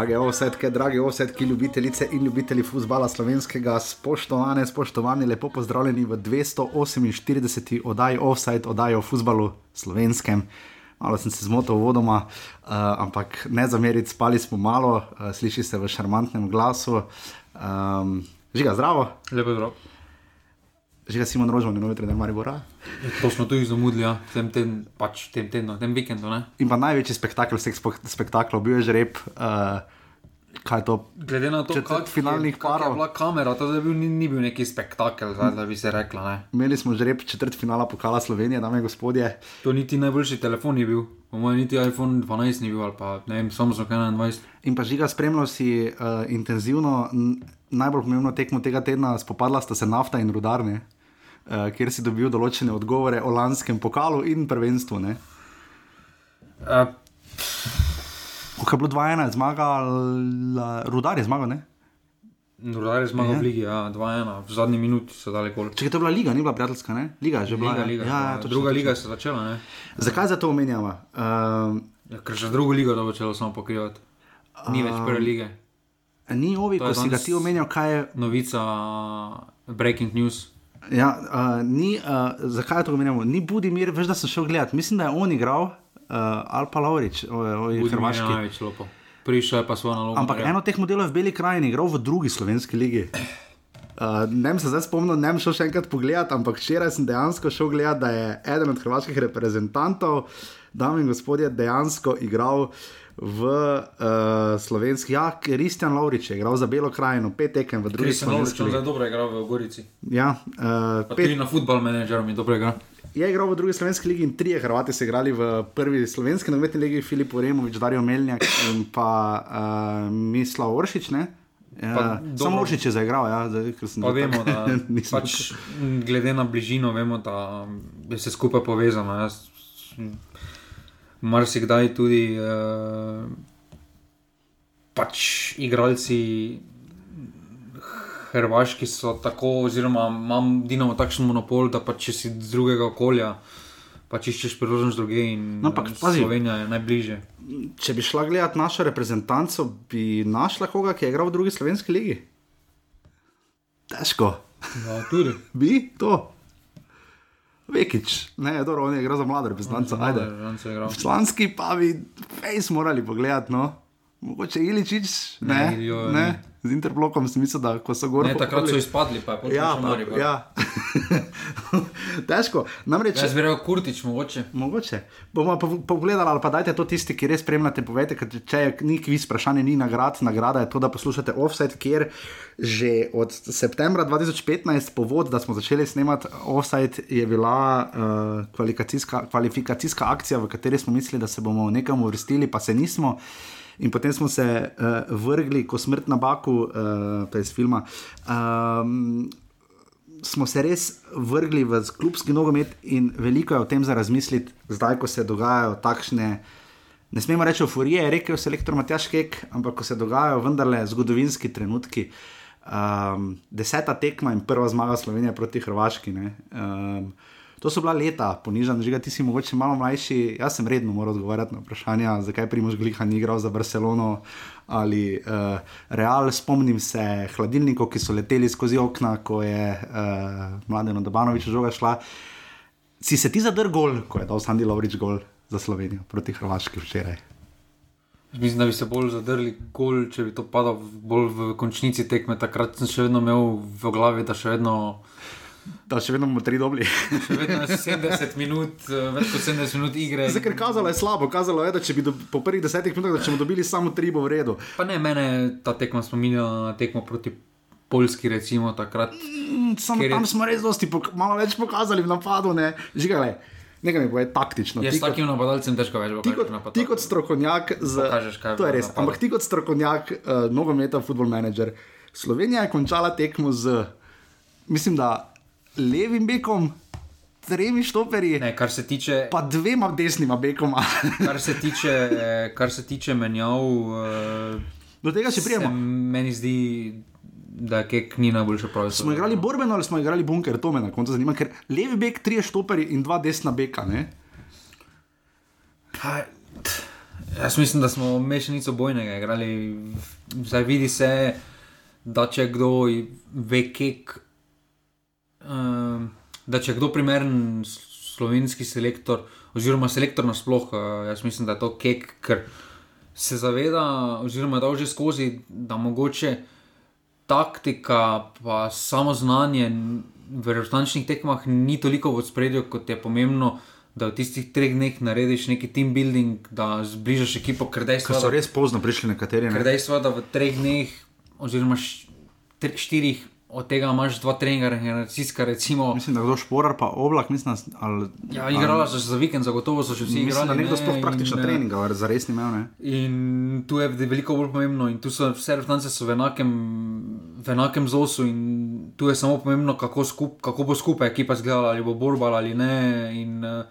Drage osetke, drage osetke, ljubitelice in ljubitelji futbola slovenskega, spoštovane, spoštovani, lepo pozdravljeni v 248. oddaji Offside, oddaji o futbalu slovenskem. Malo sem se zmotil vodoma, uh, ampak ne zameriti, spali smo malo, uh, sliši se v šarmantnem glasu. Um, žiga, zdravo. Lepo zdrav. Žiga Simon Rožman, novi trener Maribora. To smo tudi zamudili, ja. tem, tem, pač tem tednu, tem vikendu. Ne? In pa največji spektakel vseh spektaklov, bil je že rep. Uh, kaj je to? Glede na to, Četrt kak finalnih je, kak parov. je bila kamera, to je bil, ni, ni bil neki spektakel, zdaj, da bi se rekla. Ne? Imeli smo že rep četrt finala pokala Slovenije, dame in gospodje. To niti najboljši telefon ni bil, po mojem niti iPhone 12 ni bil, ali pa ne vem, Samsung 21. In pa žiga, spremljal si uh, intenzivno, najbolj pomembno tekmo tega tedna, spopadla sta se nafta in rudarne, uh, kjer si dobil določene odgovore o lanskem pokalu in prvenstvu. Ne? Uh, Ko je bilo 2-1, zmagal, rudar je zmagal. Ne? Rudar je zmagal v Ligi, ja, 2-1, v zadnji minuti so dali gol. Če je to bila liga, ni bila prijateljska, ne? Liga je že bila. Liga, ja. liga, ja, ja, točno, druga točno. liga se je začela, ne? Zakaj za to omenjava? Uh, Ja, ker že drugo ligo to začelo samo pokrivati. Ni več prve lige. ni ovi, ko je si ga ti omenjal, kaj je. Novica, breaking news. Ja, uh, ni, uh, zakaj to omenjamo? Ni Budimir, veš, da sem šel gledat. Mislim, da je on igral, uh, ali pa Laurič, Hrvaški. največ lopo. Prišel je pa svoj nalogo. Ampak eno teh modelov je v Beli krajini igral v drugi slovenski ligi. Uh, ne vem se zdaj spomnil, ne vem šel še enkrat pogledat, ampak včeraj sem dejansko šel gledat, da je eden od hrvaških reprezentantov, dame in gospodje, dejansko igral v uh, slovenski. Ja, Kristjan Laurič je igral za Belo krajino, pet tekem v drugi Kristjan Lovrič, slovenski on ligi. zdaj dobro igra v Gorici. Ja, uh, Pa pet, tudi na futbol menedžerom je dobro igra. je igral v drugi slovenski ligi in trije Hrvati so igrali v prvi slovenski nogometni ligi, Filip Uremovič, Darijo Melnjak in pa uh, Mislav Oršič. Ne? Ja, Pa samo. Oršič je zaigral, ja, zdaj, ker sem Pa vemo, da pač, glede na bližino, vemo, da je vse skupaj povezano. Jaz, marsikdaj tudi uh, pač igralci Hrvaški so tako, oziroma imam Dinamo takšen monopol, da pa če si iz drugega okolja, pač iščeš priložnost druge in No, ampak pazi. Slovenija je najbližje. Če bi šla gledat našo reprezentanco, bi našla koga, ki je igral v drugi slovenski ligi. Težko. Ja, tudi. Bi to. Vekič, ne, dobro, on je igral za mlado reprezentanco, ajde. Članski pa bi fejs morali pogledati, no. Mogoče Iličič, ne, Ne, jo, ne, z Interplokom sem mislil, da ko so gor. Ne, takrat so izpadli, pa je potem Ja, Maribor. ja. Težko. Namreč, Jaz bi rekel Kurtič, mogoče. Mogoče. Bomo pogledali, ali pa dajte to tisti, ki res spremljate. Povejte, ker če je ni kviz, vprašanje ni nagrad. Nagrada je to, da poslušate offset, kjer že od septembra 2015, povod, da smo začeli snemati offset, je bila uh, kvalifikacijska, kvalifikacijska akcija, v kateri smo mislili, da se bomo nekam uvrstili, pa se nismo. In potem smo se uh, vrgli, ko smrt na baku, uh, to je iz filma. Um, smo se res vrgli v klubski nogomet in veliko je o tem za razmisliti, zdaj, ko se dogajajo takšne. Ne smemo reči euforije, je rekel selektor Matjaš Kek, ampak ko se dogajajo vendarle zgodovinski trenutki. Um, deseta tekma in prva zmaga Slovenije proti Hrvaški. ne. Um, to so bila leta, ponižen, že ti si mogoče malo mlajši. Jaz sem redno moral odgovarjati na vprašanja, zakaj Primož Gliha ni igral za Barcelono ali uh, Real. Spomnim se hladilnikov, ki so leteli skozi okna, ko je uh, Mladen Dobanovič žoga šla. Si se ti zadrl gol, ko je dal Sandy Lovrič gol za Slovenijo proti Hrvaški včeraj? Mislim, da bi se bolj zadrli gol, če bi to padalo bolj v končnici tekme. Takrat sem še vedno imel v glavi, da še vedno, Da še vedno bomo tri dobri. še vedno je 70 minut, eh, več kot 70 minut igre. Zdaj, ker kazalo je slabo, kazalo je, da če bi do, po prvih desetih minutah, da če bomo dobili samo tri, bo v redu. Pa ne, mene ta tekma spominja na tekmo proti Poljski, recimo takrat. Mm, Samo Ker je- tam smo res dosti, malo več pokazali v napadu, ne. Žigale, nekaj mi bo taktično. Jaz s takim napadalcem težko več Ti kot, ti kot strokovnjak, z, Pokažeš, to je bo res, napadal. ampak ti kot strokovnjak, uh, nogometa, football manager. Slovenija je končala tekmo z, mislim, da levim bekom, tremi štoperji, Ne, kar se tiče, pa dvema desnima bekoma. kar se tiče, eh, kar se tiče menjav, eh, Do tega se prijemo. meni zdi, da je kek ni najboljša pravica. Smo igrali borbeno ali smo igrali bunker, to me na koncu zanima, ker levi bek, tri štoperji in dva desna beka. Ne? Pa, t- Jaz mislim, da smo mešanico bojnega igrali. Zdaj vidi se, da če kdo ve, kek, um, da če kdo primeren slovenski selektor, oziroma selektor nasploh, uh, jaz mislim, da je to kek, ker se zaveda, oziroma da že skozi, da mogoče taktika, pa samo znanje v resničnih tekmah ni toliko v spredju, kot je pomembno da v tistih treh dneh narediš neki team building, da zbližaš ekipo, ker dejstvo, so res pozno prišli nekateri. Ne? Ker dejstvo, da v treh dneh, oziroma štirih, od tega imaš dva treninga, generacijska. Recimo, mislim, da kdo šporar, pa oblak, mislim, ali. Ja, igrala so za vikend, zagotovo so še vsi igrali. Nekdo sploh praktično treninga, za res ni imel. Ne? In tu je veliko bolj pomembno, in tu so vse reference v enakem, v enakem zosu. Tu je samo pomembno, kako, skup, kako bo skupaj ekipa zgledala, ali bo borba ali ne. In, uh,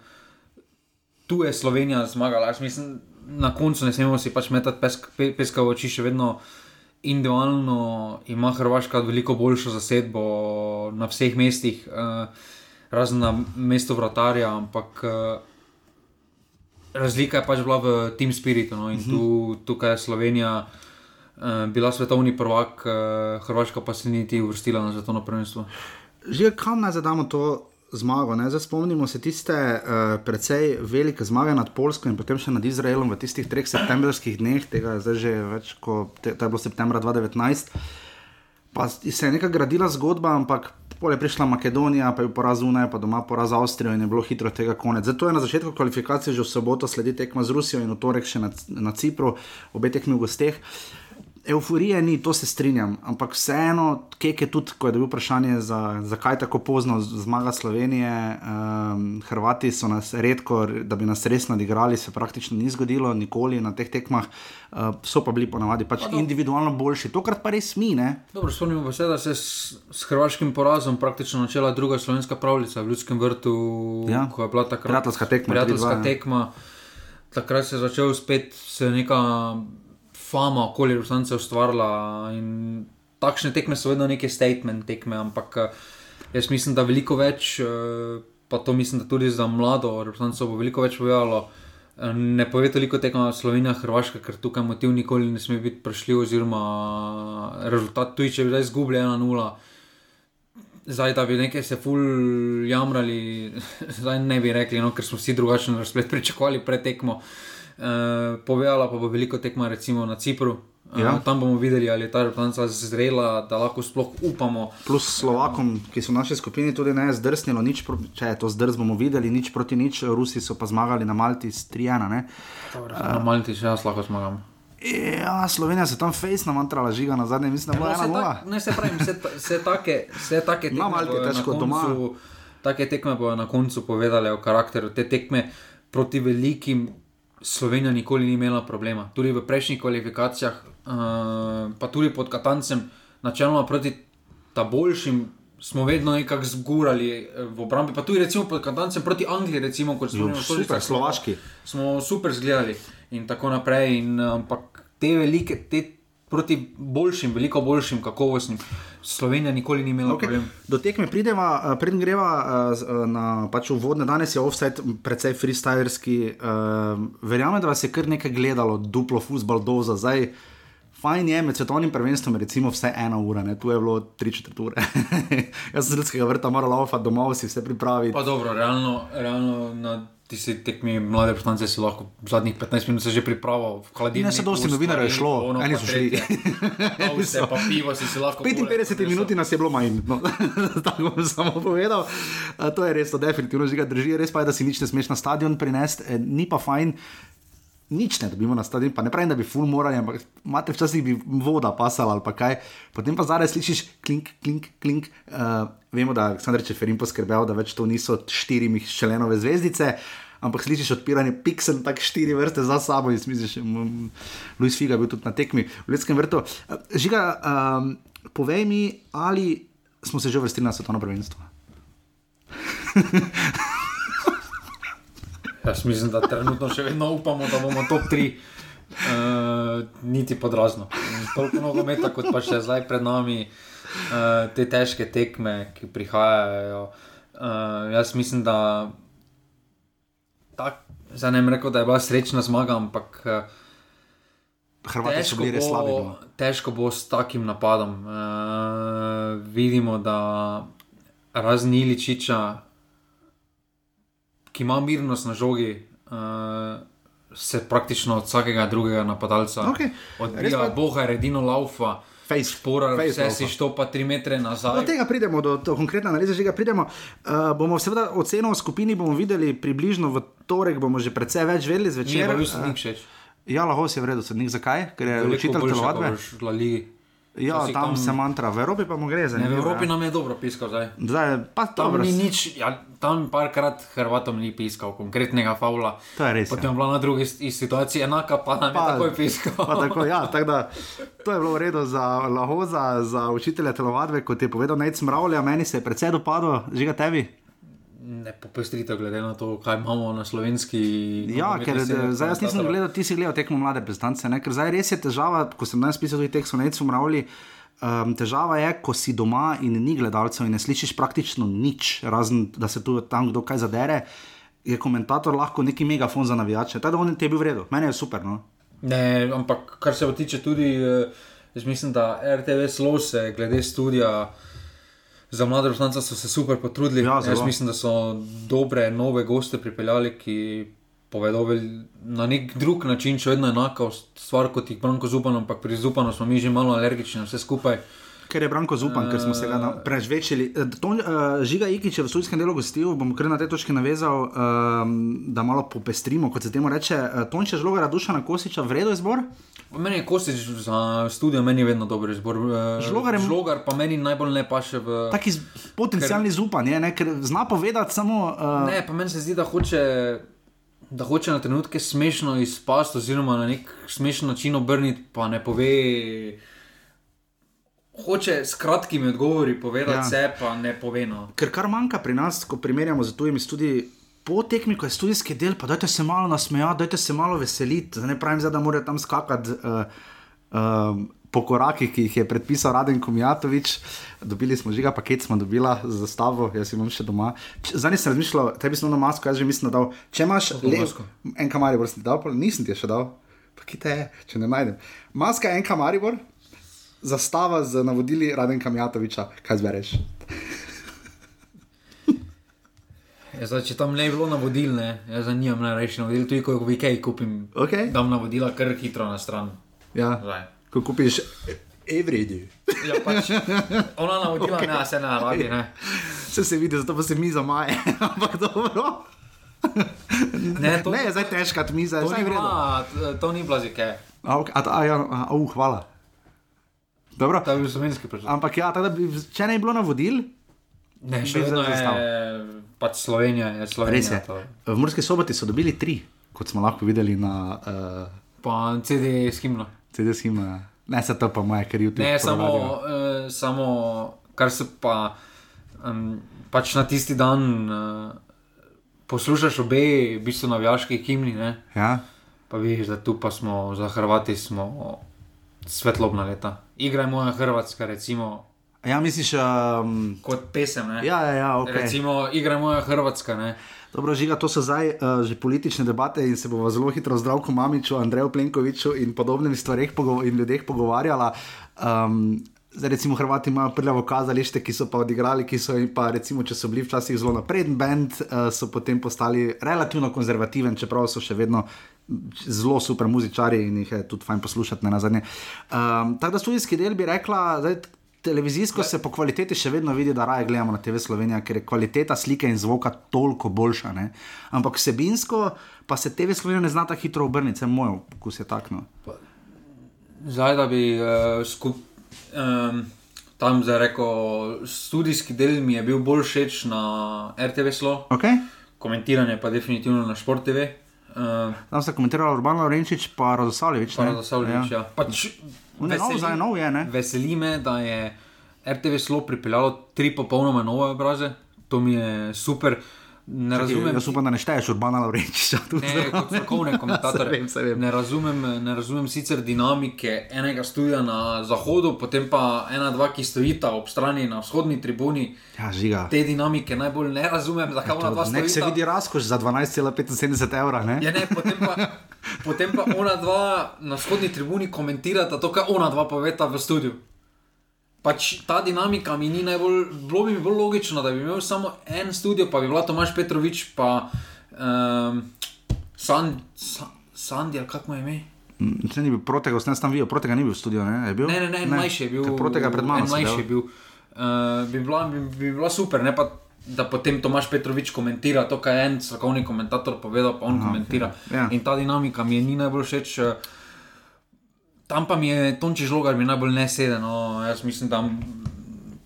tu je Slovenija zmagala. Mislim, na koncu ne smemo si pač metati peska, peska v oči, še vedno individualno ima Hrvaška veliko boljšo zasedbo na vseh mestih, eh, razen na mestu vratarja, ampak eh, razlika je pač bila v tem spiritu. No? In mhm. tu, tukaj je Slovenija. Uh, bila svetovni prvak, uh, Hrvaška pa se ni niti uvrstila na svetovno prvenstvo. Že kam naj zadamo to zmago. Ne? Zdaj spomnimo se tiste uh, precej velike zmage nad Polsko in potem še nad Izraelom v tistih treh septembrskih dneh, tega je zdaj že več kot te, je bilo septembra 2019. Pa se je neka gradila zgodba, ampak pole prišla Makedonija, pa je poraz Unaj, pa doma poraz Avstrijo in je bilo hitro tega konec. Zato je na začetku kvalifikacije že v soboto sledi tekma z Rusijo in v torek še na, na Cipru, obe tekmi v gosteh. Euforije ni, to se strinjam, ampak vseeno, kek je tudi, ko je dobil vprašanje, za, zakaj tako pozno zmaga Slovenije. Um, Hrvati so nas redko, da bi nas res nadigrali, se praktično ni zgodilo, nikoli na teh tekmah, uh, so pa bili ponavadi pač pa individualno boljši, tokrat pa res mi. Spomnimo pa se, da se s, s hrvaškim porazom praktično začela druga slovenska pravljica v Ljudskem vrtu, ja. ko je bila takrat prijateljska tekma. Prijateljska tekma. Takrat se je začel spet neka fama okoli Ruslancev ustvarila. Takšne tekme so vedno neke statement tekme, ampak eh, jaz mislim, da veliko več, eh, pa to mislim, da tudi za mlado Ruslancev bo veliko več povedalo. Eh, ne pove toliko tekmo Slovenija, Hrvaška, ker tukaj motiv nikoli ne sme biti prešljiv, oziroma rezultat tu, če bi zdaj izgubili 1-0. Zdaj, da bi nekaj se ful jamrali, zdaj ne bi rekli, no, ker smo vsi drugačen razplet pričakovali pred tekmo. Uh, Eh, povedala pa bo veliko tekma, recimo na Cipru. Eh, ja. Uh, tam bomo videli, ali je ta reprezentanta zrela, da lahko sploh upamo. Plus Slovakom, ki so v naši skupini tudi ne zdrsnili, če je to zdrs, bomo videli, nič proti nič. Rusi so pa zmagali na Malti s 3-1. Na Malti še jaz lahko zmagam. Ja, Slovenija se tam fejsna mantra žiga na zadnje, mislim, da bo ena nula. Ne, se pravi, vse take, vse take tekme. Na Malti je težko doma. Take tekme bodo na koncu povedali o karakteru te tekme proti velikim Slovenija nikoli ni imela problema. Tudi v prejšnjih kvalifikacijah, uh, pa tudi pod Katancem, načeloma proti ta boljšim, smo vedno nekako zgurali eh, v obrambi. Pa tudi recimo pod Katancem proti Angliji, recimo, kot smo bili super, slovaški. Smo super zgledali in tako naprej. In, ampak te velike, te proti boljšim, veliko boljšim, kakovostnim. Slovenija nikoli ni imela okay. problema. Do tekme pridemo, uh, predem greva uh, na pač uvodne. Danes je offset precej freestylerski. Verjamem, da vas je kar nekaj gledalo, duplo fusbal doza. Zdaj, fajn je med svetovnim prvenstvom, recimo vse ena ura, ne? tu je bilo tri četrt ure. Jaz sem z ljudskega vrta moral laufati domov, si vse pripraviti. Pa dobro, realno, realno na ti si tekmi mlade poslance, si lahko zadnjih 15 minut že pripravil v hladilniku. Ne, se dosti novinarjev je šlo, eni so šli. Vse pa pivo si si lahko. 55 minut nas je bilo manj, no, tako bom samo povedal. To je res, to definitivno že ga drži. Res pa je, da si nič ne smeš na stadion prinesti, eh, ni pa fajn. Nič ne dobimo na stadion, pa ne pravim, da bi ful morali, ampak imate včasih bi voda pasala ali pa kaj. Potem pa zdaj slišiš klink, klink, klink. Uh, vemo, da je Aleksandr Čeferin poskrbel, da več to niso štiri šelenove zvezdice, ampak slišiš odpiranje piksel, tako štiri vrste za sabo in misliš, Figa je bil tudi na tekmi v Ljudskem vrtu. Uh, žiga, um, povej mi, ali smo se že vrstili na svetovno prvenstvo? Jaz mislim, da trenutno še vedno upamo, da bomo top 3, uh, eh, niti podrazno. Toliko nogometa, kot pa še zdaj pred nami, uh, te težke tekme, ki prihajajo. Uh, jaz mislim, da tak, zdaj ne bi rekel, da je bila srečna zmaga, ampak uh, Hrvati so težko bili res slabi. bo, no. težko bo s takim napadom. Uh, vidimo, da razen Iličiča, ki ima mirnost na žogi, uh, se praktično od vsakega drugega napadalca Okej, res odbija. pa- Boha, redino laufa. Face. Špora, Face vse si laufa. štopa tri metre Do nazaj. tega pridemo, do, do konkretne analize, že ga pridemo. Uh, bomo seveda oceno v skupini bomo videli približno v torek, bomo že precej več vedeli Če je zvečer. pa bil Eh, sodnik všeč. Ja, lahko si je v redu, sodnik. Zakaj? Ker je Veliko učitelj boljše, telovadbe. Ja, tam tam- se mantra, v Evropi pa mu gre za Ne, v Evropi ja. nam je dobro piskal zdaj. Zdaj, pa Tam dobro, ni nič, ja, tam parkrat Hrvatom ni piskal, konkretnega faula. To je res, ja. Potem je bila na drugi situaciji enaka, pa nam je Pa- takoj piskal. Tako, ja, tako da, to je bilo v redu za Lahoza, za učitelja telovadbe, kot je povedal Nec Mravlja, meni se je predvsej dopadlo, žiga tebi. Ne popestrite, glede na to, kaj imamo na slovenski. Ja, ker eh, zdaj jaz nisem gledal, ti si gledal tekmo mlade reprezentance, ker zdaj res je težava, ko sem danes pisal tudi tekst o Necu Mravlji. Um, težava je, ko si doma in ni gledalcev in ne slišiš praktično nič, razen da se tu tam kdo kaj zadere, je komentator lahko neki megafon za navijače. Tako da on ti je bil v redu, meni je super. No? Ne, ampak kar se tiče tudi, eh, jaz mislim, da RTV Slow se glede studija. Za mlade poslance so se super potrudili. Ja, Jaz zelo. mislim, da so dobre, nove goste pripeljali, ki povedo na nek drug način, še vedno enako stvar kot jih Branko Zupan, ampak pri Zupanu smo mi že malo alergični na vse skupaj. Ker je Branko Zupan, ker smo se ga na- prežvečili. Eh, To, uh, Žiga Ikič je v studijskem delu gostil, bom kar na tej točki navezal, um, da malo popestrimo, kot se temu reče. Uh, Tonče žloga Dušana Kosiča, vredo izbor. Meni je Kostič za studio, meni je vedno dober izbor. Eh, Žlogar je- Žlogar pa meni najbolj ne paše v. Taki z- potencialni zupan je, ne? ker zna povedati samo. Uh, Ne, pa meni se zdi, da hoče, da hoče na trenutke smešno izpasti, oziroma na nek smešen način obrniti, pa ne pove. Hoče s kratkimi odgovori povedati ja. vse, pa ne pove. No. Ker kar manjka pri nas, ko primerjamo z tujimi študiji, po tekmi, ko je študijski del, pa dajte se malo nasmejati, dajte se malo veseliti. Ne pravim, zdaj, da morajo tam skakati. Uh, uh, Po korakih, ki jih je predpisal Raden Komijatovič, dobili smo žiga paket, smo dobila za zastavo, jaz imam še doma. Zdaj nisem razmišljal, tebi sem na masko, jaz že mislim, da dal. Če imaš Kako le masko? en kamaribor, si ti dal, nisem ti še dal. Pa kje te je, če ne najdem. Maska en kamaribor, zastava z navodili Raden Komijatoviča, kaj zbereš. Ja, zdaj, če tam ne bi bilo navodil, ne, jaz za njim najrajši navodil, tudi ko v IKEA kupim, Okay. dam navodila kar hitro na stran. Ja. Zdaj. ko kupiš Everyday. Ja, pač, ona navodila, ne, se ne radi. Ne. Vse se vidi, zato pa se mi zamaje. Ampak dobro. Ne, to, Ne, zdaj težka miza, to, zdaj je bila, to ni bila zike. A, ok, a, a, ja, a, uh, hvala. Dobro. To je bil slovenski prečo. Ampak ja, tako da bi, če ne bi bilo navodil, Ne, še vedno zdaj zastal. Pač Slovenija. Je Slovenija res je. to. V Murski soboti so dobili tri, kot smo lahko videli na uh, Pa CD s himno. CD schema. Ne, se to pa moje, ker YouTube. Ne, samo, uh, samo kar se pa um, pač na tisti dan uh, poslušaš obe, v bistvu navijaški himni, ne? Ja. pa vidiš, da tu pa smo za Hrvati smo svetlobna leta. Igra je moja Hrvatska, recimo, ja, misliš, um, kot pesem. Ne? ja, ja, ja, ok. Recimo, igra moja Hrvatska. Ne? Dobro, žiga, to so zdaj uh, že politične debate in se bomo zelo hitro z Zdravkom Mamiču, Andreju Plenkoviču in podobnimi stvareh pogo in ljudeh pogovarjala. Um, zdaj, recimo, Hrvati imajo prljavo kazalište, ki so pa odigrali, ki so jim pa, recimo, če so bili včasih zelo napreden bend, uh, so potem postali relativno konzervativen, čeprav so še vedno zelo super muzičari in jih je tudi fajn poslušati na zadnje. Um, tako da studijski del bi rekla, zdaj, televizijsko se po kvaliteti še vedno vidi, da raje gledamo na TV Slovenija, ker je kvaliteta slike in zvoka toliko boljša. Ne? Ampak vsebinsko pa se TV Slovenija ne zna tako hitro obrniti, vsaj moj okus je takno. Zdaj, da bi uh, skup, um, tam zdaj rekel, študijski del mi je bil bolj všeč na RTV Slo, Okay? komentiranje pa definitivno na Sport TV. Uh, Tam sta komentirala Urbano Renčič pa Radosavljevič. pa da Savljič, ja. Pač, Je nov, nov, je, ne? veseli me, da je RTV Slo pripeljalo tri popolnoma nove obraze, to mi je super. Ne razumem. Jaz upam, da ne šteješ Urbana Laurenčiča. Ne, kot strokovne komentatorje. Vem, se vem. Ne, razumem, ne razumem sicer dinamike enega studia na zahodu, potem pa ena, dva, ki stojita ob strani na vzhodni tribuni. Ja, žiga. Te dinamike najbolj ne razumem, zakaj ona dva Nek se stojita. vidi razkoš za 12,75 evra. Ne? Ja, ne, potem, pa, potem pa ona dva na vzhodni tribuni komentirata to, kar ona dva poveta v studiu. Pač ta dinamika mi ni najbolj, bilo bi bolj logično, da bi imel samo en studio, pa bi bila Tomaš Petrovič, pa um, San, San, Sandy, ali kako mu je ime. Mm, Če ni bil protega, sem tam videl, protega ni bil v studiu. Ne, bil? Ne, ne, ne, en mlajši je bil. Ker Protega pred mano. Mlajši je bil. Uh, bi, bila, bi, bi bila super, ne pa da potem Tomaš Petrovič komentira to, kar je en strokovni komentator povedal, pa on Aha, komentira. okay. Ja. In ta dinamika mi ni najbolj všeč. eh, Tam pa mi je Tonči žlogar, mi najbolj ne sedi. No, jaz mislim, da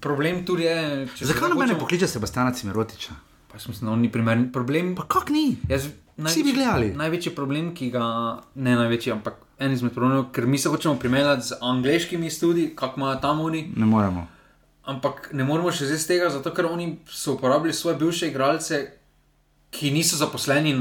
problem tu je. se Zakaj na mene pokliče Sebastiana Cimerotiča? Pa mislim, da on ni primeren problem. Pa kak ni? Jaz, Vsi bi gledali. Največji problem, ki ga ne največji, ampak en izmed problemov, ker mi se hočemo primerjati z angliškimi studi, kako imajo tam oni. Ne moremo. Ampak ne moremo še zdaj z tega, zato ker oni so uporabili svoje bivše igralce, ki niso zaposleni,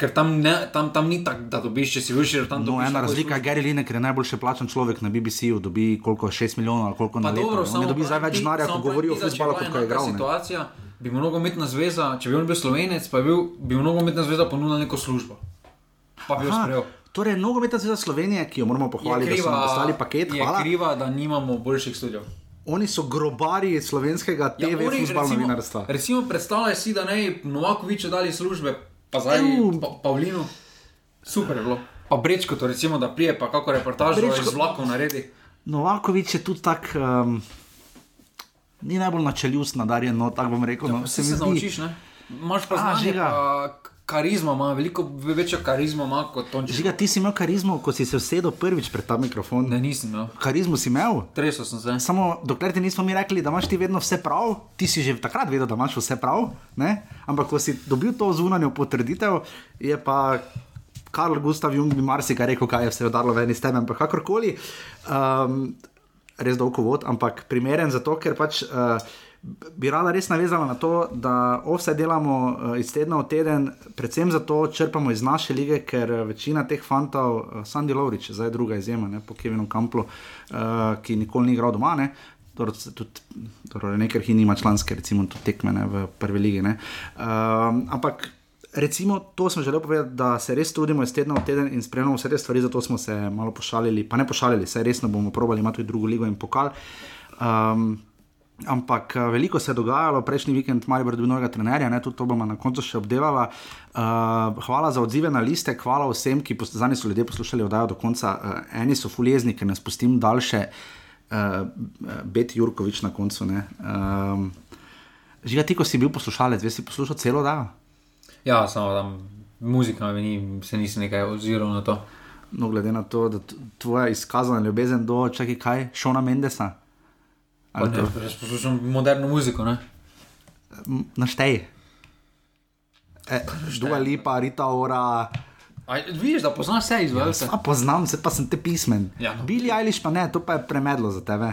ker tam, ne, tam, tam ni tako, da dobiš, če si višji, No, ena razlika je službo. Gary Lineker, je najboljše plačan človek na BBC-ju, dobi koliko 6 milijonov ali koliko na Pa leto. dobro, ne dobi zdaj več denarja, ko govori o da futbalu, je kot je igral. ne. Situacija, bi mu nogometna zveza, če bi on bil slovenec, pa bi, bil, bi mu nogometna zveza ponudila neko službo. Pa bi jo sprejel. Torej, nogometna zveza Slovenije, ki jo moramo Je pohvaliti, da so nam poslali paket, je hvala. kriva, da nimamo boljših studijev. Oni so grobari slovenskega Ja, TV oni, futbal recimo- novinarstva. Recimo, predstavljaj si, da ne Novakoviču dali službe, pa zdaj Ev. pa, Pavlinu. Super je bilo. Pa Brečko, to recimo, da prije, pa kako reportažo Brečko- iz vlakov naredi. Novakovič je tudi tak, um, ni najbolj načeljust nadarjen, no, tako bom rekel. No, Se, se zdi- naučiš, ne? Imaš pa A, znanje, žiga. pa karizma ima, veliko večjo karizmo ima kot Tonči. Žiga, ti si imel karizmo, ko si se usedel prvič pred ta mikrofon. Ne, nisem, no. Karizmo si imel. Tresel sem se. Samo dokler ti nismo mi rekli, da imaš ti vedno vse prav, ti si že takrat vedel, da imaš vse prav, ne? ampak ko si dobil to zunanjo potrditev, je pa Karl Gustav Jung bi marsikaj rekel, kaj je vse udarilo ven iz tebe, ampak kakorkoli. Um, res dolg vod, ampak primeren zato, ker pač. Uh, Bi rada res navezala na to, da vse delamo uh, iz tedna v teden, predvsem zato črpamo iz naše lige, ker eh, večina teh fantov, uh, Sandy Lovrič, zdaj je druga izjema, ne, po Kevinu Kamplu, uh, ki nikoli ni igral doma, ne, tudi, dobro, nekaj jih nima članske, recimo, tudi tekme ne, v prvi ligi. ne. Um, ampak recimo, to sem želel povedati, da se res trudimo iz tedna v teden in spremljamo vse te stvari, zato smo se malo pošalili, pa ne pošalili, se resno bomo probali imeti tudi drugo ligo in pokal. Um, Ampak eh, veliko se je dogajalo, prejšnji vikend malo je bil novega trenerja, ne, tudi to bomo na koncu še obdelala. Uh, hvala za odzive na liste, hvala vsem, ki pos- zadnji so ljudje poslušali oddajo do konca. Uh, eni so fuljezni, ker ne spustim daljše, uh, Bet Jurkovič na koncu. ne. Um, Žiga, ti, ko si bil poslušalec, veš, si poslušal celo oddajo? Ja, samo tam muzika mi ni, se nisem nekaj oziral na to. No, glede na to, da tvoja izkazana ljubezen do, čakaj, kaj, Šona Mendesa. Ne, jaz poslušam moderno muziko, ne? Naštej. E, Dua Lipa, Rita Ora. A, vidiš, da poznaš vse izvajalce. A poznam se, pa sem te pismen. Ja, no. Bili Eilish pa ne, to pa je premedlo za tebe.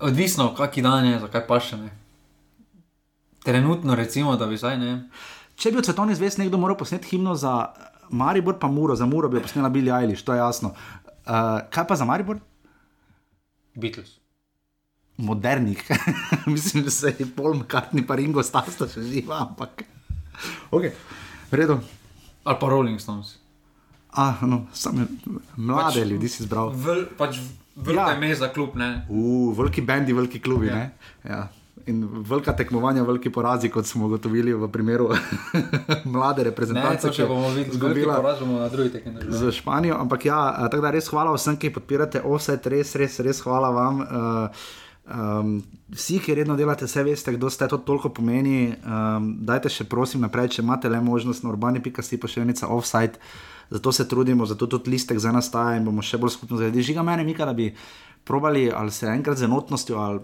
Odvisno, kaki dan je, zakaj pa še ne. Trenutno, recimo, da bi zdaj ne. Če bi od svetovnih zvest nekdo moral posneti himno za Maribor, pa Muro, za Muro bi posnela Bili Eilish, to je jasno. Uh, kaj pa za Maribor? Beatles. Modernih. Mislim, da se je Paul McCartney pa Ringo Stasta še živa, ampak. Ok, v redu. Ali pa Rolling Stones. Ah, no, sam, mlade Pač- ljudi si izbral. Vel, pač Ja. ja. ime za klub, ne. V veliki bendi, veliki klubi. Ja. Ja. Ja. In velika tekmovanja, veliki porazi, kot smo ugotovili v primeru mlade Ne, reprezentance. to še bomo videli, zgubila zgubila. bomo na drugi tekmi. naredili. z Španijo. Ampak ja, eh, tako da res hvala vsem, ki podpirate offset, res, res, res hvala vam. Uh, Um, vsi, ki redno delate, vse veste, kdo ste, to toliko pomeni. Um, dajte še prosim naprej, če imate le možnost na urbani.si pošiljenica offside. Zato se trudimo, zato tudi listek za nas staja in bomo še bolj skupno zgradili. Žiga mene, Mika, da bi probali ali se enkrat z enotnostjo ali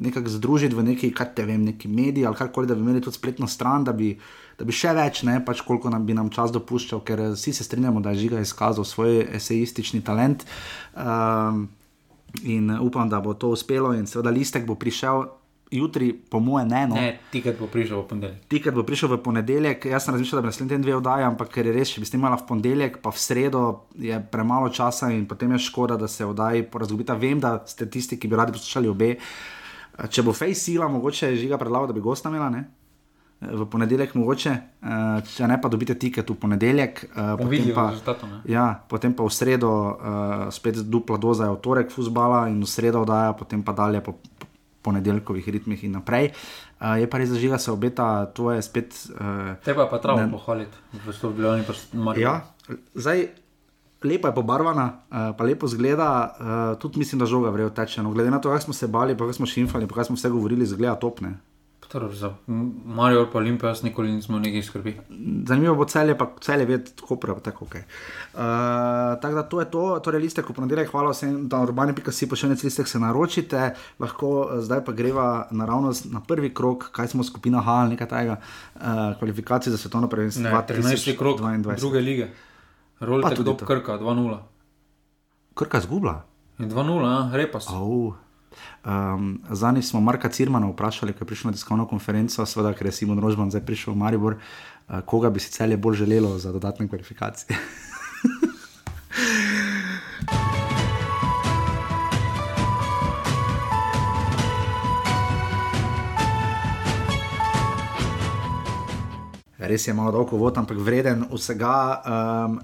nekako združiti v neki, kaj te vem, neki mediji ali karkoli, da bi imeli tudi spletno stran, da bi, da bi še več, ne pač koliko nam bi nam čas dopuščal, ker eh, vsi se strinjamo, da je Žiga izkazal svoj esejistični talent. Um, In upam, da bo to uspelo, in seveda listek bo prišel jutri, po moje, ne. No. Ne, tiket bo prišel v ponedeljek. Tiket bo prišel v ponedeljek, jaz sem razmišljal, da bi naslednji teden dve oddaji, ampak ker je res, če bi snimala v ponedeljek, pa v sredo je premalo časa in potem je škoda, da se oddaji porazgubita. Vem, da ste tisti, ki bi radi poslušali obe. Če bo Face sila, mogoče je žiga predlagal, da bi gosta imela, ne? V ponedeljek mogoče, eh, če ne pa dobite tiket v ponedeljek, eh, potem Vidijo pa, rezultatov. ne. ja, potem pa v sredo uh, spet dupla doza je v torek fusbala in v sredo oddaja, potem pa dalje po ponedeljkovih ritmih in naprej. Uh, je pa res zažiga se obeta, to je spet. Uh, Treba pa travo Ne. pohvaliti, v Sloveniji pa Marijo. ja, zdaj. Lepa je pobarvana, uh, pa lepo zgleda, uh, tudi mislim, da žoga vrejo teče. No, glede na to, kako smo se bali, pa kako smo šimfali, pa kako smo vse govorili, zgleda topne. Torej, za Marijo pa Olimpijo jaz nikoli nismo nekaj skrbi. Zanimivo bo celje, pa celje ved, tako prav, tako ok. Uh, tako da to je to, torej listek v ponedeljek, hvala vsem, da urbani.si pošiljate listek, se naročite, lahko eh, zdaj pa greva naravnost na prvi krok, kaj smo skupina H ali nekaj takega, uh, kvalifikacije za svetovno prvenstvo Ne, 13. krok 2022. druge lige. Rolite to. Krka, 2-0. Krka zgubla. In 2-0, a? repas. Oh. Um, Zani smo Marka Cirmana vprašali, ko je prišel na tiskovno konferenco, seveda, ker je Simon Rožman zdaj prišel v Maribor, uh, koga bi si celje bolj želelo za dodatne kvalifikacije. Res je malo dolgo vod, ampak vreden vsega. Um,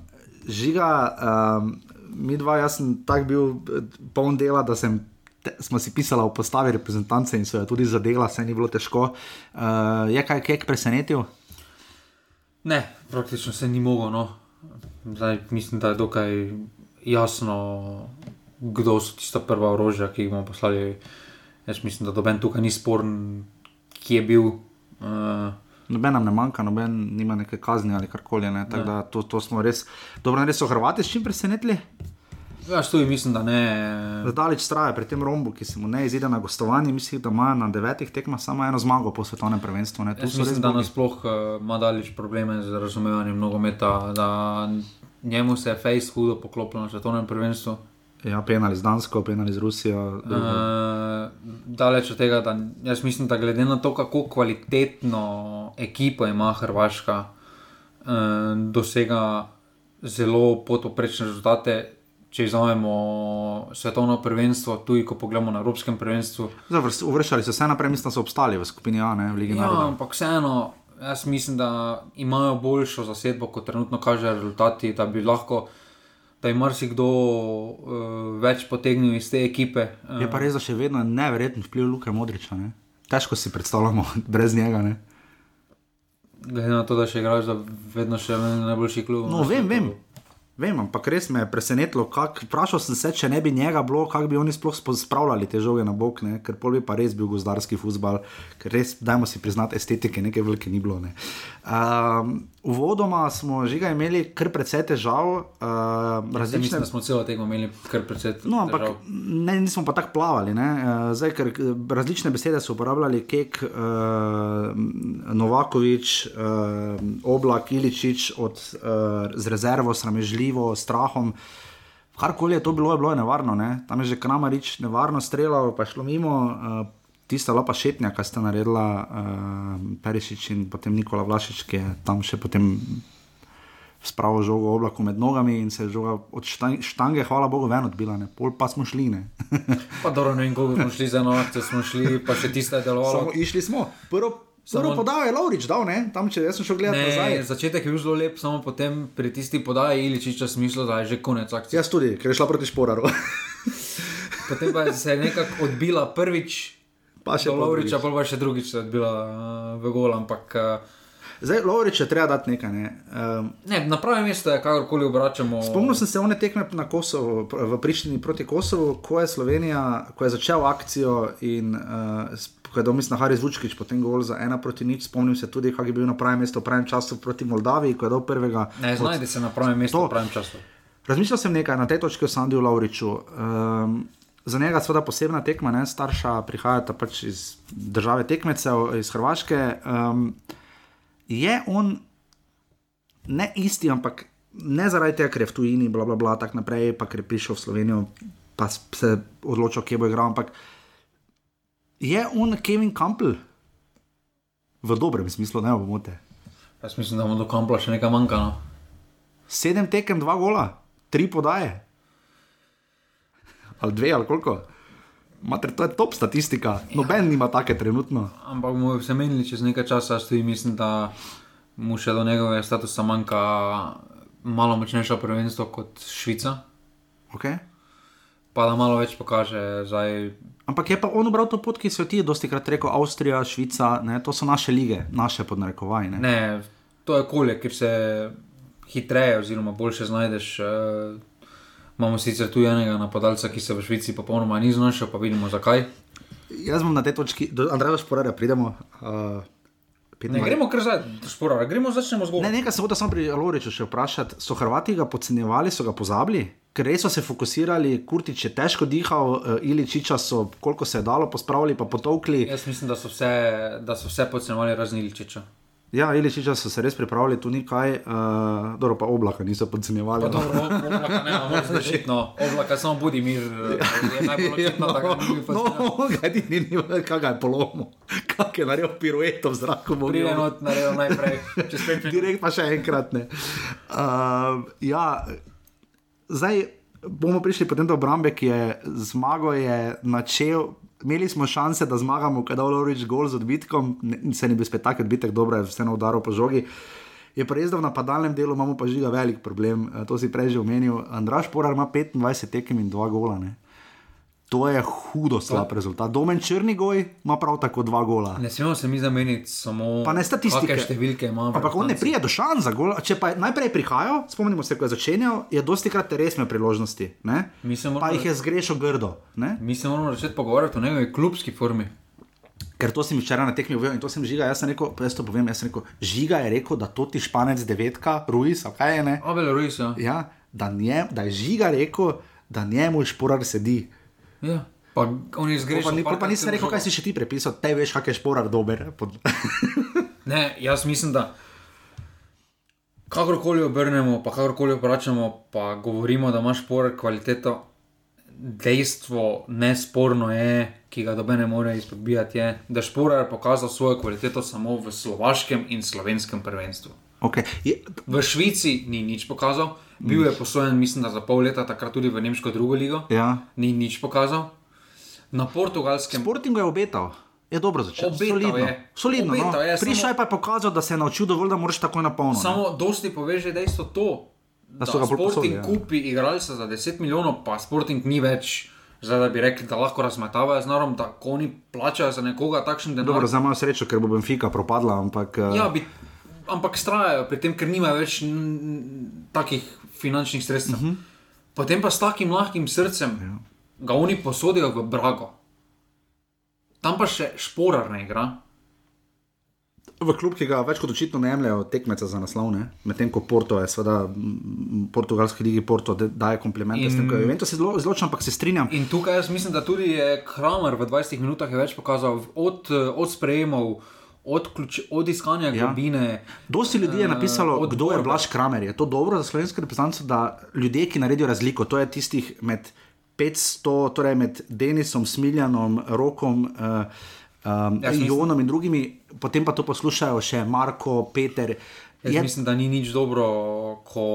žiga, um, mi dva, jaz sem tak bil eh, poln dela, da sem. Te- Smo si pisali v postavi reprezentance in so jo tudi zadela, se ni bilo težko. Uh, je kaj kek presenetil? Ne, praktično se ni mogel. No. Zdaj, mislim, da je dokaj jasno, kdo so tista prva orožja, ki jih bomo poslali. Jaz mislim, da doben tukaj ni sporen, ki je bil. Uh, Noben nam ne manjka, noben nima neke kazni ali karkoli. ne, Tako Ne. da to, to smo res. Dobro, res so Hrvati s čim presenetili? Jaz tudi mislim, da ne. Zadaleč traja pri tem rombu, ki se mu ne izide na gostovanje. Mislim, da ima na devetih tekmah samo eno zmago po svetovnem prvenstvu. Ne. Mislim, da bogi. nasploh uh, ima daleč probleme z razumevanjem nogometa, da njemu se je Face hudo poklopil na svetovnem prvenstvu. Ja, penali z Dansko, penali z Rusijo. Uh, daleč od tega, da jaz mislim, da glede na to, kako kvalitetno ekipo ima Hrvaška, uh, dosega zelo podoprečne rezultate. Če izvajamo svetovno prvenstvo, tudi ko pogledamo na Evropskem prvenstvu. Uvrščali so se naprej, mislim, da so obstali v skupini A, ne v Ligi Ja, narodov. ampak vseeno, jaz mislim, da imajo boljšo zasedbo, kot trenutno kažejo rezultati, da bi lahko, da je marsikdo uh, več potegnil iz te ekipe. Uh, Je pa res, da še vedno je neverjeten vpliv Luka Modriča. Ne? Težko si predstavljamo brez njega. Ne? Glede na to, da še igraš, da vedno še najboljši klub. No, vem, vem. Vem, ampak res me je presenetilo. kak- Vprašal sem se, če ne bi njega bilo, kako bi oni sploh spravljali te žoge na bok, ne? ker pol bi pa res bil gozdarski futbal, ker res, dajmo si priznati, estetike neke velike ni bilo. Ne? Um, uvodoma smo že imeli kar precej težav, uh, Mislim, različne da smo celo tekmo imeli kar precej. No, ampak težav. ne, nismo pa tako plavali. ne. Eh, Zdaj, ker eh, različne besede so uporabljali, Kek, uh, Novakovič, uh, Oblak, Iličič, od, uh, z rezervo, sramežljivo, strahom. Karkoli je to bilo, je bilo nevarno. Ne? Tam je že Kramarič nevarno streljal, pa je šlo mimo. Uh, Tista lapa šetnja, ki sta naredila uh, Perišič in potem Nikola Vlašič, ki je tam še potem spravo žogo v oblaku med nogami in se je žoga od štan- štange, hvala Bogu, ven odbila, ne? pol pa smo šli. Ne? Pa dobro, ne vem, koliko smo šli za eno akcijo, smo šli, pa še tiste delovalo. Samo išli smo. Prvo, prvo podal je Laurič, dal, ne? tam če sem šel gledati Ne, nazaj. začetek je bil zelo lep, samo potem pri tisti podaji Iličiča smisel, da je že konec akcije. Jaz tudi, ker je šla proti Šporaru. Potem pa je se je nekako odbila prvič, pa še Lovriča, pa pa še drugič se odbila uh, v gol, ampak uh, Zdaj, Laurič je treba dati nekaj. Ne? Um, ne, na pravem mestu je, kakorkoli obračamo. Spomnil sem se one tekme na Kosovo, v Prištini proti Kosovu, ko je Slovenija, ko je začel akcijo in uh, ko je dal mislim na Haris Vučkič, potem gol za ena proti nič. Spomnim se tudi, kako je bil na pravem mestu v pravem času proti Moldaviji, ko je dal prvega. Ne, od- znajde se na pravem mestu, To. v pravem času. Razmišljal sem nekaj na tej točki o Sandiju Lauriču. Um, za njega je seveda posebna tekma, ne? starša prihajata pač iz države tekmecev, iz Hrvaške. Um, je on ne isti, ampak ne zaradi tega, ker je v tujini, bla, bla, bla, tako naprej, pa ker je prišel v Slovenijo, pa se odločil, kje bo igral. Ampak Je on Kevin Campbell? V dobrem smislu, ne bomo te. Jaz mislim, da mu do kampla še nekaj manjka. No. Sedem tekem, dva gola, tri podaje. Ali dve, ali koliko. Mater, to je top statistika. Noben ja. nima take trenutno. Ampak bomo se menili čez nekaj časa, tudi mislim, da mu še do njegovega statusa manjka malo močnejša prvenstvo kot Švica. Okay. Pa da malo več pokaže. Zdaj... Ampak je pa on obral to pot, ki se ti je dosti krat rekel, Avstrija, Švica, ne? to so naše lige, naše podnarekovaj. Ne? ne, to je kolje, ker se hitreje oziroma boljše znajdeš. Uh... Imamo sicer tu enega napadalca, ki se v Švici popolnoma ni znašel, pa vidimo zakaj. Jaz bom na tej točki, do Andreja Šporara, pridemo. Uh, ne gremo kar zdaj, Šporara, gremo začnemo zgodbo. Ne, nekaj se bo samo pri Loriču še vprašati. So Hrvati ga podcenjevali, so ga pozabili? Ker res so se fokusirali, Kurtič je težko dihal, uh, Iličiča so, koliko se je dalo, pospravili, pa potovkli. Jaz mislim, da so vse, da so vse podcenjevali razni Iličiča. Ja, če so se res pripravili, tu ni kaj, uh, dobro pa oblaka niso podcenjevali. Pa dobro, oblaka ne, ampak zelo šitno, oblaka samo budi mir, je najbolj šitno, tako da ni bilo. No, kaj ti ni, kaj je polomo, kak je naredil pirueto v zraku. Prije not naredil najprej, če spet ne. Direkt pa še enkrat ne. Uh, ja, zdaj bomo prišli potem do obrambe, ki je zmago je načel imeli smo šanse, da zmagamo, kadar je Loreč gol z odbitkom, ne, se ni bil spet tako odbitek, dobro je vseeno udaril po žogi. Je pa res, da v napadalnem delu imamo pa žiga velik problem, eh, to si prej že omenil. Andraš Porar ima 25 tekem in 2 gola. Ne? To je hudo slab rezultat. Domen Črnigoj ima prav tako dva gola. Ne smemo se mi zameniti samo pa ne statistike. Številke imamo. Ampak on ne pride do šansa za gol. Če pa najprej prihajajo, spomnimo se, ko je začenjal, je dosti krat resne priložnosti. Moramo, pa jih je zgrešil grdo. Ne? Mi se moramo začeti pogovarjati o njegovi klubski formi. Ker to si mi včeraj na tekmi povedal in to sem žiga. Jaz sem rekel, jaz to povem, jaz sem rekel, žiga je rekel, da to ti španec devetka, Ruiz, kaj je ne? Abel Ruiz, ja. ja da, nje, da je žiga rekel, da njemu šporar sedi. Ja. Pa on je zgrešil. Pa, pa, pa nisem rekel, kaj si še ti prepisal, te veš, kak je šporar dober. ne, jaz mislim, da kakorkoli obrnemo, pa kakorkoli obračamo, pa govorimo, da imaš šporar kvaliteto. Dejstvo, nesporno je, ki ga dobe ne more izpodbijati, je, da je šporar pokazal svojo kvaliteto samo v slovaškem in slovenskem prvenstvu. Okay. Je... V Švici ni nič pokazal, bil je posojen, mislim, za pol leta, takrat tudi v Nemško drugo ligo. Ja. Ni nič pokazal na portugalskem. Sporting je obetal. Je dobro začel. Solidno. Je. Solidno no. je, Prišel je pa je pokazal, da se je naučil dovolj, da moraš tako napolniti. Samo dosti poveže dejstvo to, da, da so ga Sporting ja. kupi igralce za 10 milijonov, pa Sporting ni več. Zdaj, da bi rekli, da lahko razmetavajo z narom, da oni plačajo za nekoga takšen denar. Dobro, za malo srečo, ker bo Benfica propadla. Ampak, uh... ja, bi, ampak strajajo pri tem, ker nimajo več takih finančnih sredstev. Uh mhm. -huh. Potem pa s takim lahkim srcem. Ja ga oni posodijo v Brago. Tam pa še šporar ne igra. V klub, ki ga več kot očitno ne jemljajo tekmeca za naslov, medtem ko Porto je, seveda, portugalski ligi Porto daje komplimente. In, to se zelo zločam, ampak se strinjam. In tukaj jaz mislim, da tudi je Kramer v 20 minutah več pokazal od, od sprejemov. Od, ključ, od iskanja ja. globine. Dosti ljudi je eh, napisalo, uh, kdo je Blaž Kramer. Je to dobro za slovenske reprezentance, da ljudje, ki naredijo razliko, to je tistih med 500, torej med Denisom, Smiljanom, Rokom, uh, um, ja, Jonom in drugimi, potem pa to poslušajo še Marko, Peter. Jaz je... mislim, da ni nič dobro, ko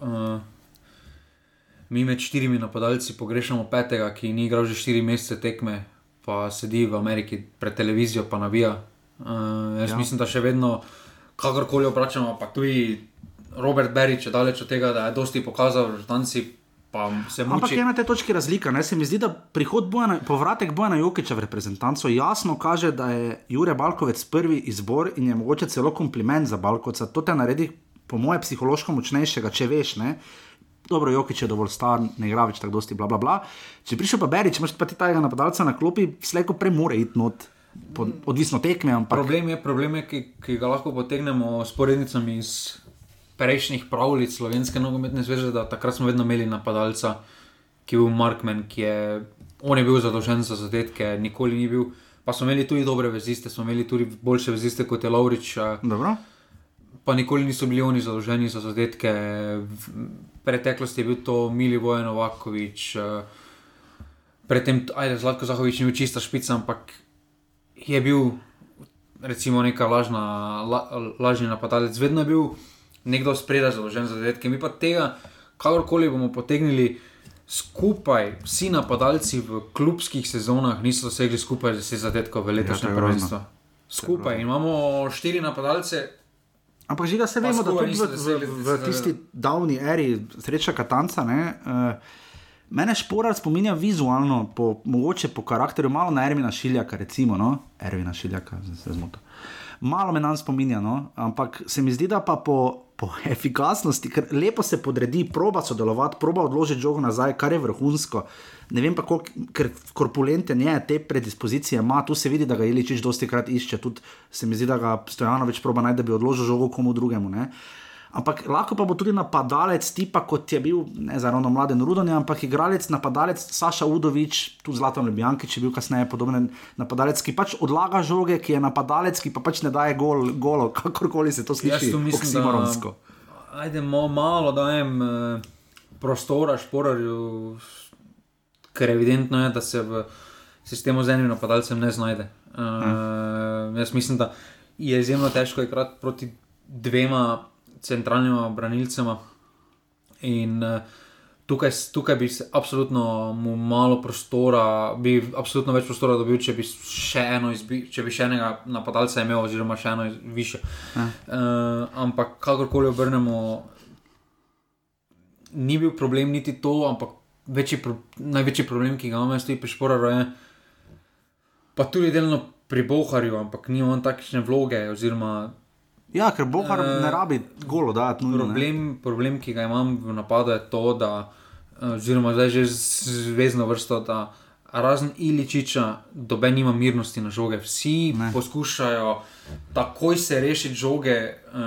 uh, mi med štirimi napadalci pogrešamo petega, ki ni igral že štiri mesece tekme, pa sedi v Ameriki pred televizijo, pa navija. Uh, jaz ja. mislim, da še vedno, kakorkoli obračamo, pa tudi Robert Berič je daleč od tega, da je dosti pokazal, tam si Ampak je na tej točki razlika. Ne? Se mi zdi, da prihod Bojana, povratek Bojana Jokiča v reprezentanco jasno kaže, da je Jurek Balkovec prvi izbor in je mogoče celo kompliment za Balkovca. To te naredi, po mojem, psihološko močnejšega, če veš. Ne? Dobro, Jokič je dovolj star, ne igra več tako dosti, bla, bla, bla. Če prišel pa Berič, imaš pa ti tega napadalca na klopi, slejko premore iti not. Odvisno tekme. Ampak... Problem je, problem je ki, ki ga lahko potegnemo s porednicami iz prejšnjih pravljic Slovenske nogometne zveze, da takrat smo vedno imeli napadalca, ki je bil Markman, ki je, je bil zadolžen za zadetke, nikoli ni bil. Pa smo imeli tudi dobre veziste, smo imeli tudi boljše veziste kot je Laurič. Pa nikoli niso bili oni zadolženi za zadetke. V preteklosti je bil to Mili Vojen Novakovič, predtem, ajde, Zlatko Zahovič ni bil čista špica, ampak je bil recimo neka lažna, la, lažni napadalec, vedno je bil nekdo spredaj zadolžen za zadetke. Mi pa tega, kakorkoli bomo potegnili. Skupaj, vsi napadalci v klubskih sezonah niso dosegli skupaj, da se je zadetkov v letošnjem Ja, to je prvenstvu. Skupaj imamo štiri napadalce, Ampak že da se vemo, da tudi niste v, v, v, tisti davni eri, sreča Katanca, ne, uh, mene šporar spominja vizualno, po, mogoče po karakteru, malo na Ervina Šiljaka, recimo, no? Ervina Šiljaka, zdaj se zmotil. Malo me nam spominja, no? ampak se mi zdi, da pa po, po efikasnosti, ker lepo se podredi, proba sodelovati, proba odložiti žogo nazaj, kar je vrhunsko. Ne vem pa, koliko, ker korpulenten je, te predispozicije ima, tu se vidi, da ga Iličič dosti krat išče, tudi se mi zdi, da ga Stojanovič proba najti, da bi odložil žogo komu drugemu. Ne? Ampak lahko pa bo tudi napadalec, tipa kot je bil, ne za ravno mladen Rudon, ampak igralec, napadalec Saša Udovič, tudi Zlatan Ljubljanki, če je bil kasneje podoben napadalec, ki pač odlaga žoge, ki je napadalec, ki pa pač ne daje gol, golo, kakorkoli se to Jaz sliši, tu mislim, oksimoronsko. da ajdemo malo dajem eh, prostora šporarju, ker evidentno je, da se v sistemu z enim napadalcem ne znajde. Uh, jaz mislim, da je izjemno težko igrati proti dvema centralnima branilcema. In uh, tukaj, tukaj bi se absolutno mu malo prostora, bi absolutno več prostora dobil, če bi še, eno izbi, če bi še enega napadalca imel, oziroma še eno više. Ja. Uh, ampak kakorkoli obrnemo, ni bil problem niti to, ampak večji pro, največji problem, ki ga imamo, stoji pri Šporaru, je pa tudi delno pri Boharju, ampak ni on takšne vloge, oziroma Ja, ker Bohar Eh, ne rabi golo dati. nujno, ne. problem, problem, ki ga imam v napadu, je to, da, eh, oziroma zdaj že zvezdno vrsto, da razen Iličiča, doben nima mirnosti na žoge. Vsi Ne. poskušajo takoj se rešiti žoge. Uh,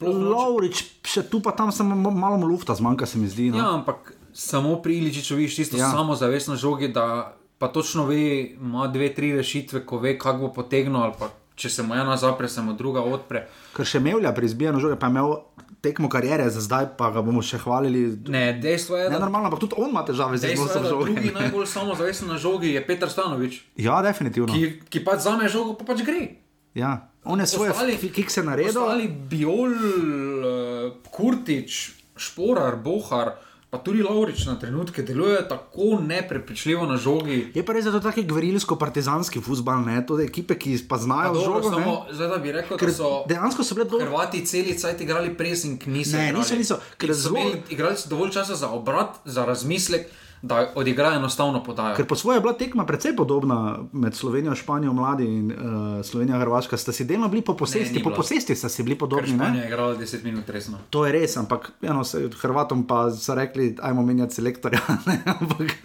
noče- Lovrič, še tu pa tam samo mo- malo lufta zmanjka, se mi zdi. No. Ja, ampak samo pri Iličiču vidiš čisto Ja. samozavest na žogi, da pa točno ve, ima dve, tri rešitve, ko ve, kako bo potegnil. ali pa Če se mu ena zapre, se mu druga odpre. Ker še imel pri izbijanju žoge, pa je imel tekmo karijere, za zdaj pa ga bomo še hvalili. Ne, dejstvo je, da normalno, ampak tudi on ima težave z je, iznosom da žoge. drugi najbolj samozavesten na žogi je Petr Stanovič, Ja, definitivno. ki, ki pač zame žogo, pa pač gre. Ja. On je svoje Ostali- kikse naredil. Ali Biol, uh, Kurtič, Šporar, Bohar, pa tudi Laurič na trenutke delujejo tako neprepričljivo na žogi. Je pa res, da je to taki gverilsko-partizanski futbal, ne, to je ekipe, ki pa znajo Dobro, žogo. ne. samo, zdaj, da bi rekel, Ker da so dejansko so bile dobro. Hrvati celi cajt igrali pressing, niso. Ne, igrali. niso, niso, ker so zelo- imeli igralci dovolj časa za obrat, za razmislek, da odigrajo enostavno podajo. Ker po svoje je bila tekma precej podobna med Slovenijo in Španijo, mladi in uh, Slovenijo in Hrvaška. Sta si delno bili po posesti, ni po posesti sta si bili Ker podobni. ne? Španija je igrala 10 minut resno. To je res, ampak eno, se, Hrvatom pa so rekli, ajmo menjati selektorja. ne, ampak,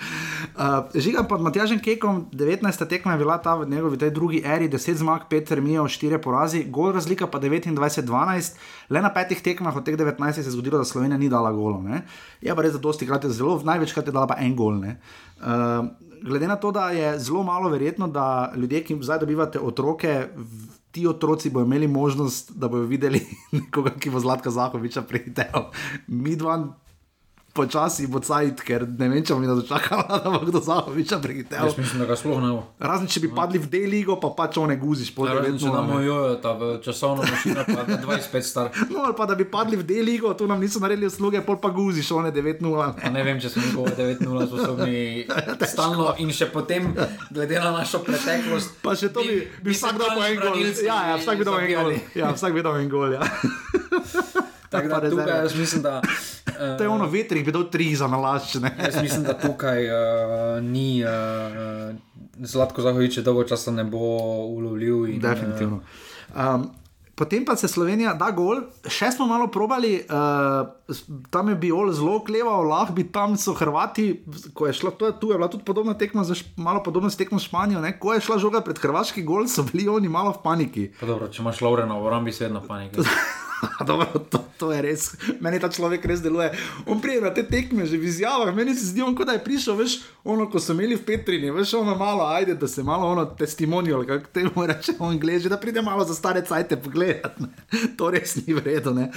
uh, žiga pod Matjažem Kekom, 19. tekma je bila ta v njegovi drugi eri, 10 zmag, 5 remijev, 4 porazi, gol razlika pa 29-12. Le na petih tekmah od teh 19 se je zgodilo, da Slovenija ni dala golov. ne. Je pa res, da dosti krat je zelo, največkrat je dala pa en gol. ne. Uh, glede na to, da je zelo malo verjetno, da ljudje, ki zdaj dobivate otroke, ti otroci bodo imeli možnost, da bodo videli nekoga, ki bo Zlatka Zahoviča prihitel. Mi dva počasi bo cajt, ker ne vem, če bomo mi dočakali, da bo kdo Zahoviča prihitel. Jaz mislim, da ga sploh ne bo. Razen če bi padli v D-ligo, pa pač one guziš, po Razen, če 9-0, damo ne. jojo, ta v časovno mašino, pa da 25 star. No, ali pa da bi padli v D-ligo, tu nam niso naredili usluge, pol pa guziš, one 9-0. Pa ne. ne vem, če smo njihove 9-0 sposobni stalno in še potem, glede na našo preteklost. Pa še to bi, bi vsak dal po en gol. Ja, ja, vsak bi dal en gol. Ja, vsak bi dal en gol. Ja. Tako da tukaj jaz mislim, da. To je ono vetrih, bi dal tri za nalašč. ne. Jaz mislim, da tukaj uh, ni. Uh, Zlatko Zahovič dolgo časa ne bo ulovljiv. In, Definitivno. Um, potem pa se Slovenija da gol, še smo malo probali, uh, tam je bil zelo kleval, lahko bi tam so Hrvati, ko je šla, to je, tu je bila tudi podobna tekma, za, malo podobna s tekmo s Španijo, ne? ko je šla žoga pred Hrvaški gol, so bili oni malo v paniki. Pa dobro, če imaš Laure na obrambi, si vedno panika. Dobro, to, to je res, meni ta človek res deluje. On prije na te tekme, že v izjavah, meni se zdi, on kot da je prišel, veš, ono, ko so imeli v Petrini, veš, ono malo, ajde, da se malo ono testimonial, kako te mu rečemo v angliži, da pride malo za stare cajte pogledati. Ne. To res ni vredno, ne.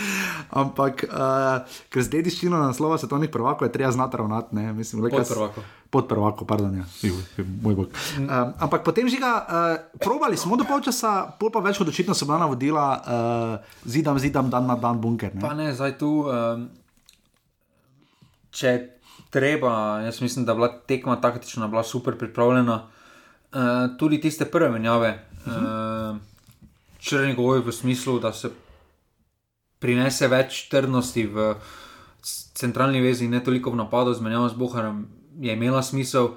Ampak, uh, ker z dediščino naslova svetovnih prvakov je treba znati ravnati, ne, mislim, le kaj. prvako. Pod prvako, pardon, ja. Juj, moj bog. Um, ampak potem žiga, uh, probali smo do polčasa, pol pa več očitno so bila navodila, uh, zidam, zidam, dan na dan bunker. Ne? Pa ne, zdaj tu, um, če treba, jaz mislim, da je bila tekma taktična, bila super pripravljena. Uh, tudi tiste prve menjave, uh -huh. uh, črni goj v smislu, da se prinese več trdnosti v centralni vezi, ne toliko v napadu z menjavo z Boharjem, je imela smisel.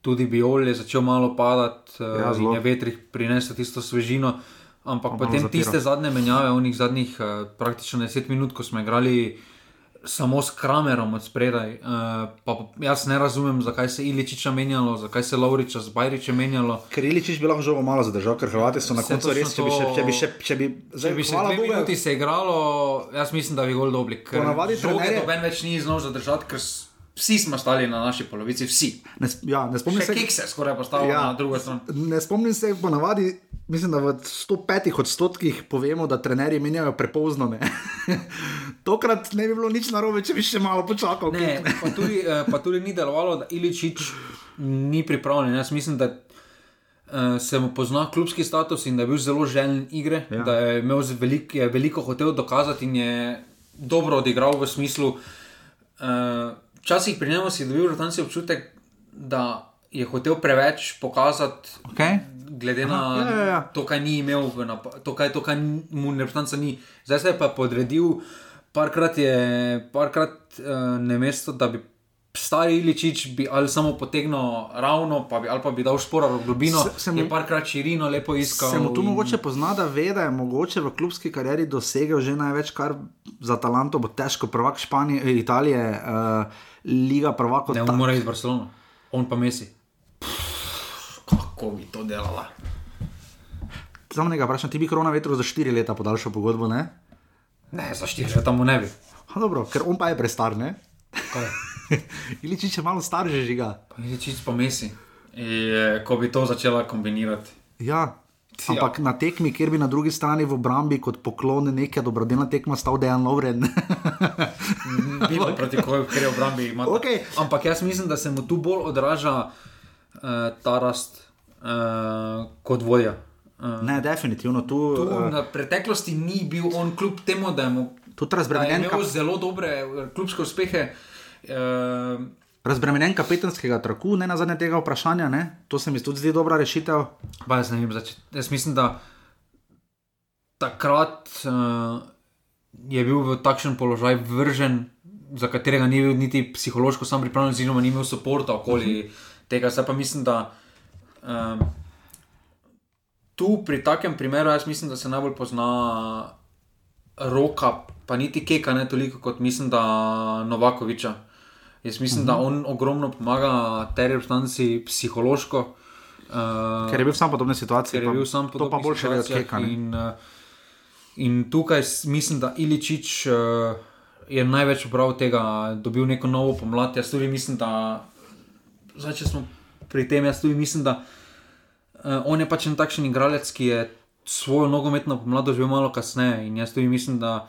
Tudi Biol je začel malo padati, Ja, zelo. in je vetrih prinesel tisto svežino. Ampak potem zapira. tiste zadnje menjave, onih zadnjih uh, praktično 10 minut, ko smo igrali samo s Kramerom od spredaj. Uh, pa jaz ne razumem, zakaj se Iličiča menjalo, zakaj se Lauriča z Bajričem menjalo. Ker Iličič bi lahko žogo malo zadržal, ker Hrvati so na Saj koncu res, če bi, še, to- če bi še, če bi, Če bi še dve Bogu, minuti se igralo, jaz mislim, da bi gol dobili. Ker Ponavadi žoge trenerje- noben več ni znal zadržati, ker vsi smo stali na naši polovici, vsi. ne, ja, ne spomnim Še se, kik se skoraj postavil Ja. ja. na drugo stran. ne spomnim se, ponavadi, mislim, da v 105 odstotkih povemo, da trenerji menjajo prepozno. Ne? Tokrat ne bi bilo nič narobe, če bi še malo počakal. Ne, pa tudi, eh, pa tudi ni delovalo, da Iličič ni pripravljen. Jaz mislim, da uh, se mu pozna klubski status in da je bil zelo željen igre, Ja. da je, imel velik, je veliko hotel dokazati in je dobro odigral v smislu. Uh, Včasih pri njemu si dobil rotanci občutek, da je hotel preveč pokazati. Okay. Glede na Aha, ja, ja, ja. to, kaj ni imel, to, kaj, to, kaj mu reprezentanca ni. Zdaj se je pa podredil, parkrat je, parkrat uh, ne mesto, da bi stari Iličič bi ali samo potegnil ravno, pa bi, ali pa bi dal špora v globino, Se- se mu- je parkrat širino lepo iskal. Se mu tu in- mogoče pozna, da ve, da je mogoče v klubski karieri dosegel že največ, kar za talento bo težko. Prvak Španije, eh, Italije, uh, Liga prvakov. Ne, on mora iti v Barcelono, on pa Messi. Kako bi to delala? Samo nekaj vprašam, ti bi korona vetro za 4 leta podaljšal pogodbo, ne? Ne, za štiri leta mu ne bi. Ha, dobro, ker on pa je prestar, ne? Kaj? Iličič je malo star že žiga. Iličič pa Messi. Je, ko bi to začela kombinirati. Ja. Ampak na tekmi, kjer bi na drugi strani v obrambi kot poklon neka dobrodelna tekma stal Dejan Lovren. Bilo proti koju, ker je v obrambi ima. Okej. Ampak jaz mislim, da se mu tu bolj odraža uh, ta rast uh, kot vodja. Uh, ne, definitivno tu. tu Uh, na preteklosti ni bil on kljub temu, da je, mu, da je imel zelo dobre klubske uspehe. Uh, razbremenjen kapetanskega traku, ne na zadnje tega vprašanja. Ne? To se mi tudi zdi dobra rešitev. Pa jaz, ne vem, zač- jaz mislim, da takrat uh, je bil v takšen položaj vržen, za katerega ni bil niti psihološko sam pripravljen, oziroma ni imel podpora okoli tega. Zdaj pa mislim, da um, tu pri takem primeru, jaz mislim, da se najbolj pozna roka, pa niti keka, ne toliko kot mislim, da Novakoviča. Jaz mislim, uh -huh. da on ogromno pomaga tej reprezentanci psihološko. Uh, Ker je bil sam v podobni situaciji. ker je bil sam to pa boljše od situacijah keka. ne. In, uh, in tukaj mislim, da Iličič uh, je največ prav tega, dobil neko novo pomlad. Jaz tudi mislim, da zdaj, če smo pri tem, jaz tudi mislim, da uh, on je pač en takšen igralec, ki je svojo nogometno pomlad doživel malo kasneje. In jaz tudi mislim, da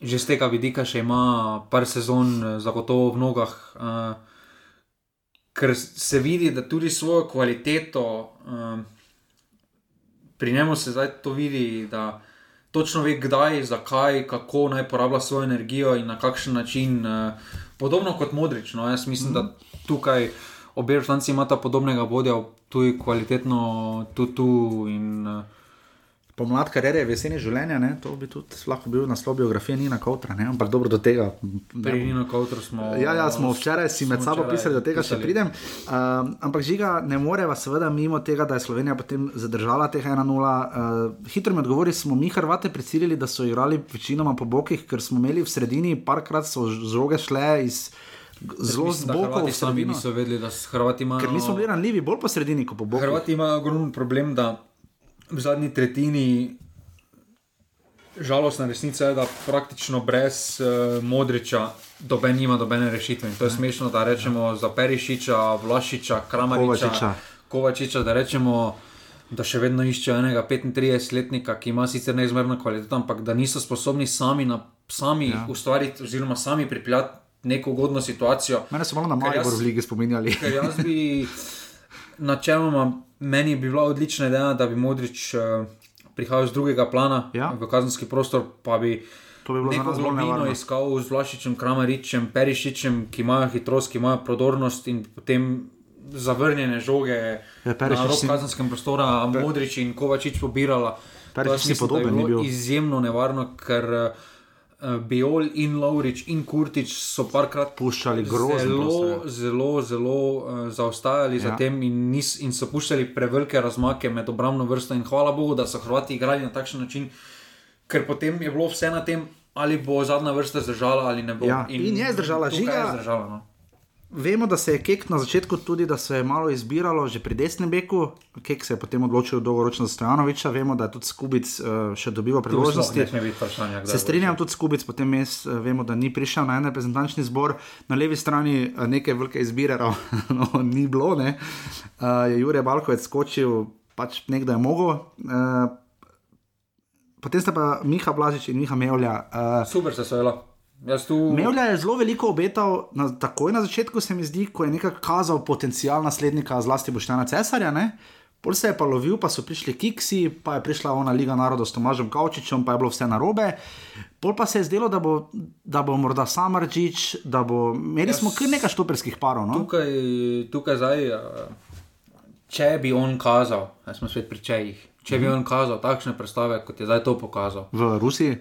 že z tega vidika še ima par sezon eh, zagotovo v nogah. Uh, ker se vidi, da tudi svojo kvaliteto, um, pri njemu se zdaj to vidi, da točno ve, kdaj, zakaj, kako naj porablja svojo energijo in na kakšen način. Uh, podobno kot Modrič. No, jaz mislim, mm. da tukaj obe reprezentanci imata podobnega vodja, tudi kvalitetno, tudi tu. In, uh, Pomlad kariere je v jeseni življenja, ne? to bi tudi lahko bil naslov biografije Nina Kautra, ne? ampak dobro do tega. pri Nino Kautru smo. Ja, ja, smo včeraj si med smo sabo včeraj pisali, da tega še pisali. pridem. Um, ampak žiga ne moreva, seveda, mimo tega, da je Slovenija potem zadržala teh 1-0. Uh, hitro mi odgovori, smo mi Hrvate prisilili, da so igrali večinoma po bokih, ker smo imeli v sredini, parkrat so žoge šle iz zelo zbokov v sami niso vedeli, da s Hrvati imajo. Ker mi smo bili ranljivi bolj po sredini kot po bokih. Hrvati imajo ogromen problem, da v zadnji tretjini žalostna resnica je, da praktično brez uh, Modriča doben nima dobene rešitve. In to je smešno, da rečemo za Perišiča, Vlašiča, Kramariča, Kovačiča. Kovačiča, da rečemo. Da še vedno iščejo enega 35-letnika, ki ima sicer neizmerno kvaliteto, ampak da niso sposobni sami, na, sami ja. ustvariti, oziroma sami pripeljati neko ugodno situacijo. Mene so malo na Maribor v ligi spominjali. Ker jaz bi, načeloma, meni bi bila odlična ideja, da bi Modrič uh, prihajal z drugega plana Ja. v kazenski prostor, pa bi To bi bilo neko globino iskal z Vlašičem, Kramaričem, Perišičem, ki imajo hitrost, ki imajo prodornost in potem zavrnjene žoge Ja, na rob kazenskem prostora, Modrič in Kovačič pobirala. To Perišič je podoben bil. Izjemno nevarno, ker uh, Biol in Laurič in Kurtič so parkrat Puščali grozno zelo, zelo, zelo uh, zaostajali ja. za tem in, nis, in so puščali prevelike razmake med obrambno vrsto. In hvala Bogu, da so Hrvati igrali na takšen način, ker potem je bilo vse na tem, ali bo zadnja vrsta zdržala ali ne bo. Ja, in je zdržala. Žiga- Je zdržala no. Vemo, da se je Kek na začetku tudi, da se je malo izbiralo že pri desnem beku. Kek se je potem odločil dolgoročno za Stojanoviča. Vemo, da je tudi Skubic uh, še dobival priložnosti. Se strinjam tudi s Kubic, potem mes, eh, vemo, da ni prišel na en reprezentančni zbor, na levi strani eh, neke velike izbire, no, ni bilo. Ne. Uh, je Jurek Balkovec skočil, pač nekdo je mogel. Uh, potem sta pa Miha Blažič in Miha Mevlja. Uh, Super se sojela. Jaz tu. Mevlja je zelo veliko obetal, na, takoj na začetku se mi zdi, ko je nekako kazal potencial naslednika, zlasti Boštjana Cesarja. Ne? Pol se je pa lovil, pa so prišli Kiksi, pa je prišla ona Liga narodov s Tomažem Kavčičem, pa je bilo vse narobe. Pol pa se je zdelo, da bo, da bo morda Samarčič, da bo. Imeli smo kar nekaj štoperskih parov. No? Tukaj, tukaj zdaj, če bi on kazal, jaz smo spet pri čejih, če Mhm. bi on kazal takšne predstave, kot je zdaj to pokazal, V Rusiji.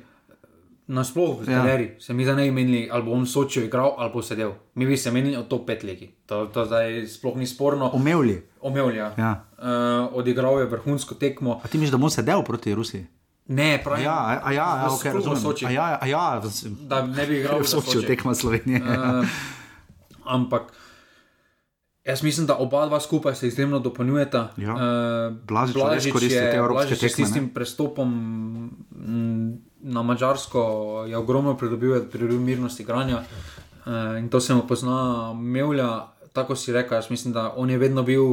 Nasploh v Ja. galeriji, se mi zdaj ne menili, ali bo on sočil igral, ali bo sedel. Mi bi se menili od to pet legi. To, to zdaj sploh ni sporno. Omevli. Omevlja. Ja. Uh, odigral je vrhunsko tekmo. A ti misliš, da bo sedel proti Rusiji? Ne, pravim. Ja, a, ja, ja, okay, razumem. Soči. A ja, a ja, Da ne bi igral v Sočiju Soči. tekma Slovenije. Uh, ampak jaz mislim, da oba dva skupaj se izjemno dopolnjujeta. Ja. Uh, Blažič res koristi te evropske Blažič je s tekme, ne? tistim prestopom mm, na Mačarsko je ogromno pridobil, pridobil mirnost igranja uh, in to se mu pozna. Mevlja, tako si rekel, jaz mislim, da on je vedno bil.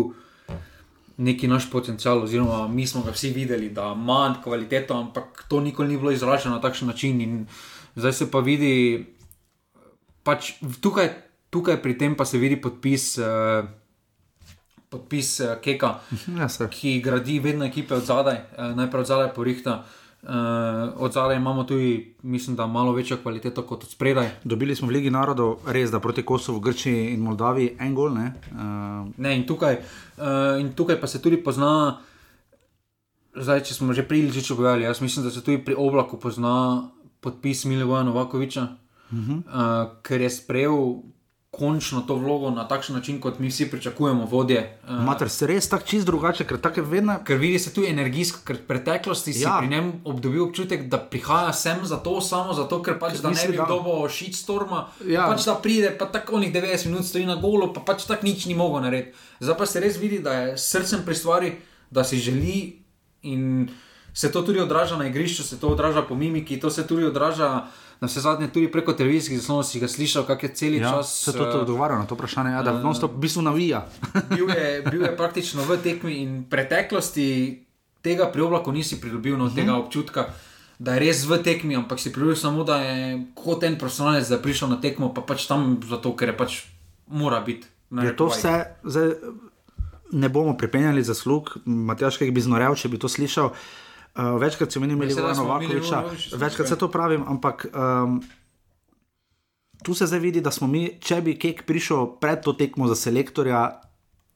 Neki naš potencial, oziroma mi smo ga vsi videli, da ima kvaliteto, ampak to nikoli ni bilo izraženo na takšen način. In zdaj se pa vidi, pač tukaj, tukaj pri tem pa se vidi podpis, uh, podpis uh, Keka, Ja, se. ki gradi vedno ekipe od zadaj, uh, najprej od zadaj porihta. Uh, od zadaj imamo tudi, mislim, da malo večjo kvaliteto kot od spredaj. Dobili smo v Ligi narodov, res da proti Kosovu, Grčiji in Moldaviji en gol. Ne? Uh, Ne, in, tukaj, uh, in tukaj pa se tudi pozna, zdaj, če smo že pri Ilžiču povedali, jaz mislim, da se tudi pri oblaku pozna podpis Milivoja Novakoviča, uh -huh. uh, ker je sprejel končno to vlogo na takšen način, kot mi vsi pričakujemo, vodje. Uh, Mater se res tako čist drugače, ker tako je vedno. Ker vidi se tu energijsko, ker v preteklosti si Ja. pri njem obdobil občutek, da prihaja sem zato, samo zato, ker pač da ne misli, bi da- dobil shitstorma, Ja. pač da pride, pa tako onih 90 minut stoji na golu, pa pač tako nič ni mogel narediti. Zdaj pa se res vidi, da je srcem pri stvari, da si želi in se to tudi odraža na igrišču, se to odraža po mimiki, to se tudi odraža. Na vse zadnje, tudi preko televizijskih zaslonov si ga slišal, kak je cel Ja, čas. se to, to eh, odgovarja na to vprašanje, ja, da uh, non-stop v bistvu navija. bil je, bil je praktično v tekmi in preteklosti tega pri oblaku nisi pridobil no, tega občutka, da je res v tekmi, ampak si pridobil samo, da je kot en profesionalec, da je prišel na tekmo, pa pač tam zato, ker je pač mora biti. Je to vse, zdaj, ne bomo pripenjali zaslug, Matjaš, ki bi znorel, če bi to slišal. Uh, večkrat si omenil Vesela Milivana smo Novakoviča, Milivojevića, sem večkrat se to pravim, ampak um, tu se zdaj vidi, da smo mi, če bi Kek prišel pred to tekmo za selektorja,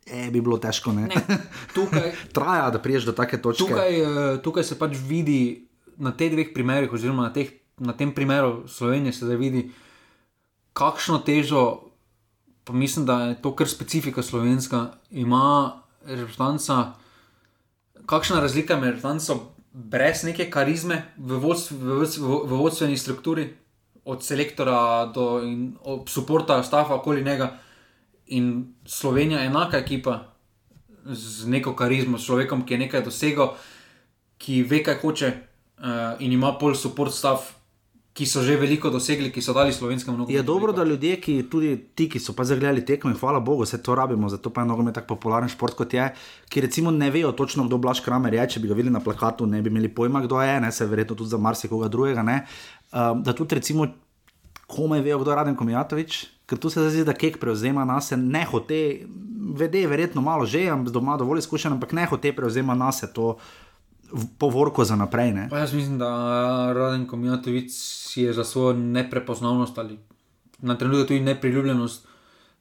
e, bi bilo težko. Ne? Ne, tukaj, Traja, da priješ do take točke. tukaj, eh, tukaj se pač vidi na teh dveh primerih, oziroma na, teh, na tem primeru Slovenije, se zdaj vidi, kakšno težo, pa mislim, da je to kar specifika slovenska, ima reprezentanca, kakšna razlika je med reprezentanco brez neke karizme v, vodstv, v, v, v vodstveni strukturi, od selektora do in, od suporta, stafa okoli njega. In Slovenija je enaka ekipa z neko karizmo, s človekom, ki je nekaj dosegel, ki ve, kaj hoče, uh, in ima pol support stav, ki so že veliko dosegli, ki so dali slovenskemu nogometu. Je dobro, da ljudje, ki tudi ti, ki so pa zagledali tekmo, in hvala Bogu, se to rabimo, zato pa je nogomet tako popularen šport kot je, ki recimo ne vejo točno, kdo Blaž Kramer je, če bi ga videli na plakatu, ne bi imeli pojma, kdo je, ne se verjetno tudi za marsikoga drugega. Ne, um, da tudi recimo komaj vejo, kdo je Raden Komijatovič. Ker tu se zdi, da kek prevzema na sebe, ne hoče, vede, verjetno malo že, doma dovolj izkušen, ampak ne hoče prevzema na sebe to povorko za naprej. Ne? Pa jaz mislim, da Raden Komijatovič je za svojo neprepoznavnost ali na trenutek tudi nepriljubljenost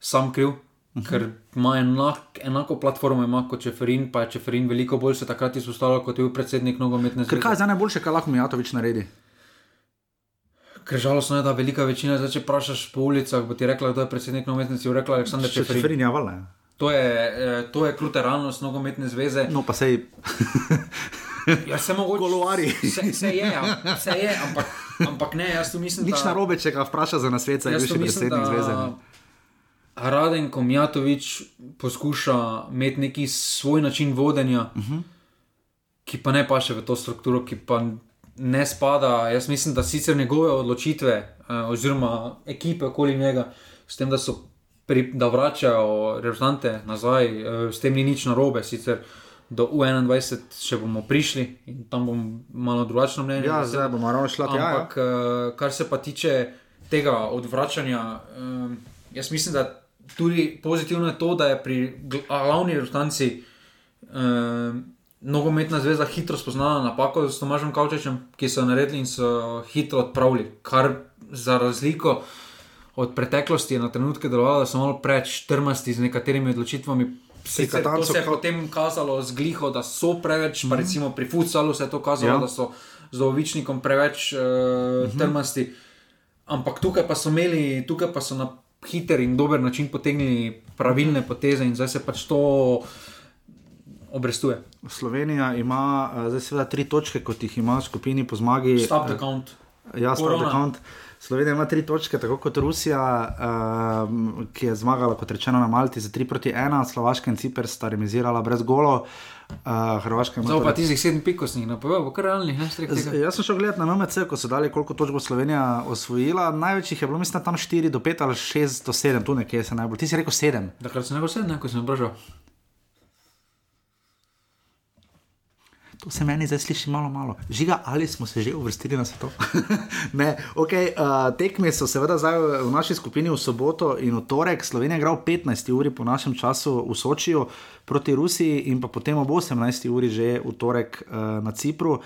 sam kriv. Uh -huh. Ker ima enak, enako platformo ima kot Čeferin, pa je Čeferin veliko bolj se takrat izpostavljal kot je bil predsednik nogometne zveze. Kaj je za najboljše, kar lahko Mijatovič naredi? Ker žalostno je, da velika večina, zdaj, če vprašaš po ulicah, bo ti rekla, kdo je predsednik nogometne zveze, rekla Aleksandr Čeferin. Čeferin je valjda. To je, eh, to je kruta realnost nogometne zveze. No, pa sej. Ja, se mogoče. Kolovari. Se, se je, ja, se je, ampak, ampak ne, jaz tu mislim, Nič da... narobe, če ga vpraša za nasvet, je še predsednik zveze. Raden Komjatovič poskuša imeti neki svoj način vodenja, uh Mhm. -huh. ki pa ne paše v to strukturo, ki pa ne spada. Jaz mislim, da sicer njegove odločitve, eh, oziroma ekipe okoli njega, s tem, da so pri, da vračajo reprezentante nazaj, eh, s tem ni nič narobe. Sicer do U21 še bomo prišli in tam bom malo drugačno mnenje. Ja, Zdaj- bomo ravno šla tja. ja. Ampak, eh, kar se pa tiče tega odvračanja, eh, jaz mislim, da tudi pozitivno je to, da je pri gl- glavni reprezentanci eh, nogometna zveza hitro spoznala napako s Tomažem Kavčečem, ki so jo naredili in so hitro odpravili. Kar za razliko od preteklosti je na trenutke delovalo, da so malo preveč trmasti z nekaterimi odločitvami. Sicer to se je kao- potem kazalo z gliho, da so preveč, mm -hmm. pa recimo pri futsalu se je to kazalo, Ja. da so z ovičnikom preveč uh, mm -hmm. trmasti. Ampak tukaj pa so imeli, tukaj pa so na hiter in dober način potegnili pravilne poteze in zdaj se pač to obrestuje. Slovenija ima eh, zdaj seveda tri točke, kot jih ima v skupini po zmagi. Stop the count. Ja, stop Korona. the count. Slovenija ima tri točke, tako kot Rusija, um, ki je zmagala, kot rečeno, na Malti za 3 proti 1, Slovaška in Ciper sta remisirala brez golo. Uh, Hrvaška ima Zdaj pa torej- tistih sedem pikosnih napovedal, bo kar realnih, ne strek Z- tega. Jaz sem šel gledat na MMC, ko so dali, koliko točk bo Slovenija osvojila. Največjih je bilo, mislim, tam 4 do 5 ali 6 do 7, tu nekje se najbolj. Ti si rekel 7. Takrat sem nekaj sedem, ko sem vprašal. To se meni zdaj sliši malo, malo. Žiga, ali smo se že uvrstili na svetu? ne, ok, uh, tekme so seveda zdaj v- naši skupini v soboto in v torek. Slovenija je igrala ob 15 uri po našem času v Sočiju proti Rusiji in pa potem ob 18 uri že v torek uh, na Cipru.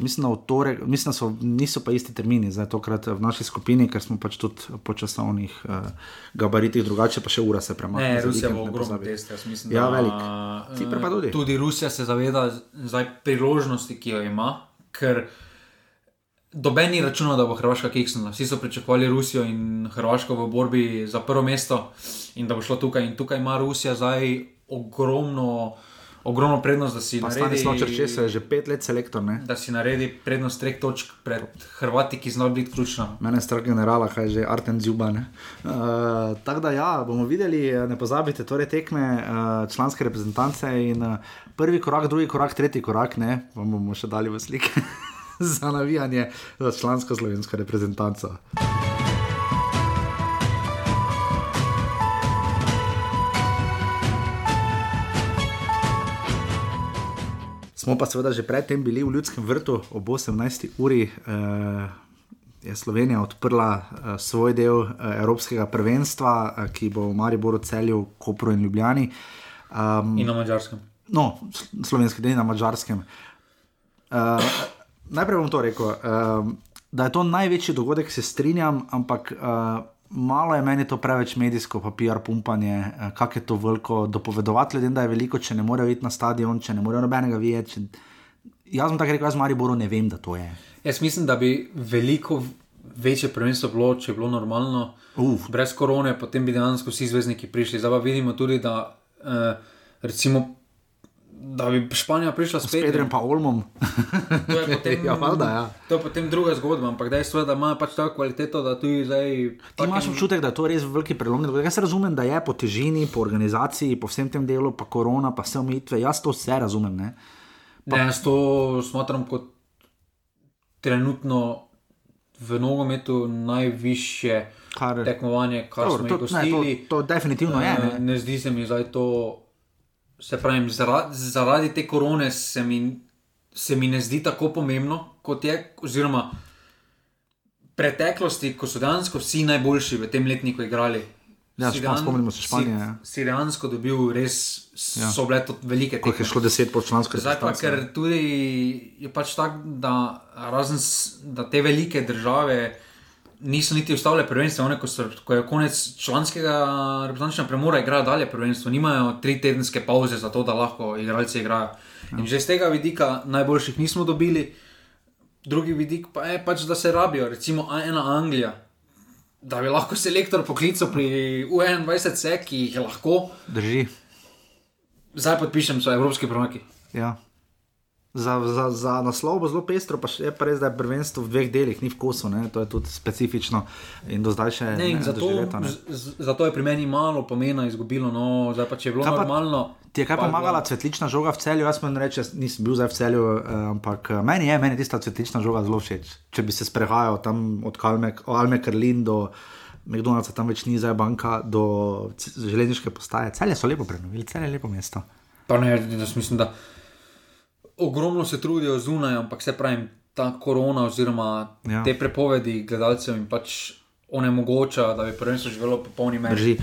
Mislim, da torek, mislim, da so, niso pa isti termini, zdaj tokrat v naši skupini, ker smo pač tudi po časovnih uh, gabaritih drugače, pa še ura se premakne. Ne, Rusija ne ogromno pozabi. test, jaz mislim. Ja, da, velik. eh, Ciper pa tudi. Tudi Rusija se zaveda zdaj priložnosti, ki jo ima, ker doben ni računal, da bo Hrvaška kiksnila. Vsi so pričakovali Rusijo in Hrvaško v borbi za prvo mesto in da bo šlo tukaj. In tukaj ima Rusija zdaj ogromno, ogromno prednost, da si Pa naredi. snočer, če se je že pet let selektor, ne? Da si naredi prednost treh točk pred Hrvati, ki znajo biti ključna. Mene je strah generala, kaj je že Arten Zjuban. Uh, Tako da ja, bomo videli, ne pozabite, torej tekme uh, članske reprezentance in uh, prvi korak, drugi korak, tretji korak, ne, vam bomo še dali v slike za navijanje za člansko slovensko reprezentanco. Smo pa seveda že predtem bili v Ljudskem vrtu ob 18. uri. Uh, je Slovenija odprla uh, svoj del uh, Evropskega prvenstva, uh, ki bo v Mariboru, Celju, Kopru in Ljubljani. Um, In na mačarskem. no, slovenski del na mačarskem. Uh, najprej bom to rekel, um, da je to največji dogodek, se strinjam, ampak uh, malo je meni to preveč medijsko, pa PR pumpanje, uh, kako je to veliko. Dopovedovati ljudem, da je veliko, če ne morejo iti na stadion, če ne morejo nobenega videti. Če... Jaz sem tako rekel, jaz v Mariboru ne vem, da to je. Jaz mislim, da bi veliko večje prvenstvo bilo, če bi bilo normalno. Uf. Brez korone, potem bi dejansko vsi zvezdniki prišli. Zdaj pa vidimo tudi, da, eh, recimo, da bi Španija prišla S spet. Pedrem pa Olmom. To je potem, ja, valjda, ja. to je potem druga zgodba, ampak dejstvo je, da imajo pač tako kvaliteto, da tudi zdaj. Ti imaš občutek, da je to res veliki prelomni dogodek. Jaz razumem, da je po težini, po organizaciji, po vsem tem delu, pa korona, pa vse omejitve. Jaz to vse razumem. Ne? Ne, jaz to smatram kot trenutno v nogometu najvišje Kar- tekmovanje, kar Dobro, smo to, jih gostili. to, to definitivno je. Eh, Ne? ne zdi se mi zdaj to. Se pravi, zaradi, zaradi te korone se mi, se mi ne zdi tako pomembno, kot je, oziroma preteklosti, ko so dejansko vsi najboljši v tem letniku igrali. Ja, si dejan- spomnimo se Španije, ja. Si, si dejansko dobil res, Ja. so bile to velike Koliko je šlo deset pod člansko Zdaj pa, ker tudi je pač tako, da razen da te velike države niso niti ustavile prvenstva, one, ko, so, ko je konec članskega reprezentančnega premora, igrajo dalje prvenstvo, nimajo tri tedenske pauze za to, da lahko igralci igrajo. In že z tega vidika najboljših nismo dobili, drugi vidik pa je pač, da se rabijo, recimo ena Anglija. Da bi lahko selektor poklical pri U21, ki jih je lahko, Drži. zdaj podpišem, so evropski prvaki. Ja. Za, za, za naslov bo zelo pestro, pa še je pa res, da je prvenstvo v dveh delih, ni v kosu, ne? to je tudi specifično in do zdaj še Ne, ne zato, doživeto, ne. z- zato je pri meni malo pomena izgubilo. No, zdaj pa če je bilo Kaj pa- normalno. Ti je kaj pomagala bilo- cvetlična žoga v celju? Jaz moram reči, nisem bil zdaj v celju, eh, ampak eh, meni je, meni tista cvetlična žoga zelo všeč. Če bi se sprehajal tam od Kalme, Alme Karlin do McDonald'sa, tam več ni zdaj banka, do železniške postaje. Celje so lepo prenovili, celje je lepo mesto. Pa ne, jaz mislim, da ogromno se trudijo zunaj, ampak se pravi, ta korona oziroma Ja. te prepovedi gledalcev jim pač onemogoča, da bi prvenstvo živelo v popolni meri.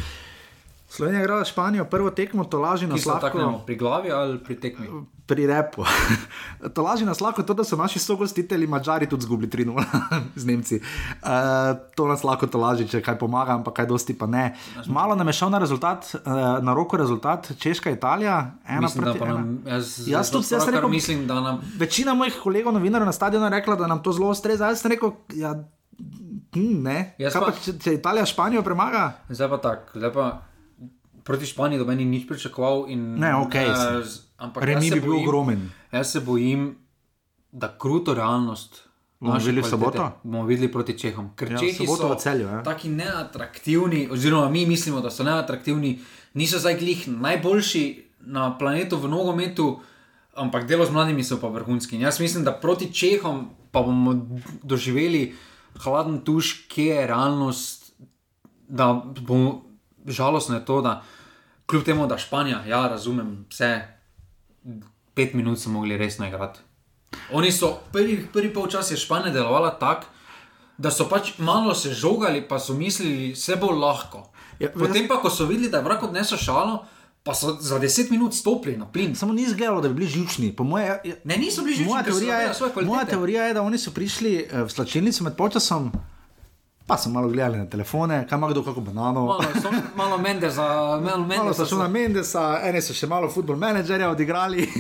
Slovenija je igrala Španijo, prvo tekmo, to laži na slabo. pri glavi ali pri tekmi. Pri repu. to laži nas lahko to, da so naši sogostitelji Mačari tudi zgubili 3-0 z Nemci. Uh, to nas lahko to laži, če kaj pomaga, ampak kaj dosti pa ne. Malo nam je šel na rezultat, uh, na roko rezultat Češka, Italija, Mislim, proti nam, jaz, Jaz tudi, jaz rekel- mislim, da nam. Večina mojih kolegov, novinarjev na stadionu je rekla, da nam to zelo ustreza. Jaz sem rekel, ja, hm, ne. Jaz pa, pa- če, če Italija Španijo premaga? Zdaj pa tako, zdaj pa proti Španiji doben ni nič pričakoval. In, Ne, okej, eh, sem. z- ampak Remi bi bil bojim- ogromen. Jaz se bojim, da kruto realnost. Bomo videli v soboto? Bomo videli proti Čehom. Ker Ja, Čehi so Celju, ja. taki neatraktivni, oziroma mi mislimo, da so neatraktivni, niso zdaj glih najboljši na planetu v nogometu, ampak delo z mladimi so pa vrhunski. In jaz mislim, da proti Čehom pa bomo doživeli hladen tuš, kje je realnost, da bomo žalostno je to, da kljub temu, da Španija, ja, razumem vse, pet minut so mogli resno igrati. Oni so prvi, prvi polčas je Španija delovala tako, da so pač malo se žogali, pa so mislili, vse bo lahko. Ja, Potem pa, ko so videli, da je vrak odnesel šalo, pa so za 10 minut stopili na plin. Samo ni izgledalo, da bi bili živčni. Po moje, je, Ne, niso bili živčni, moja, teorija je, moja teorija je, da oni so prišli eh, v slačilnico med počasom, pa so malo gledali na telefone, kam ima kdo kako banano. Malo, so, malo Mendeza, malo Malo Mendeza. so šli na Mendesa, eni so še malo futbol menedžerja odigrali.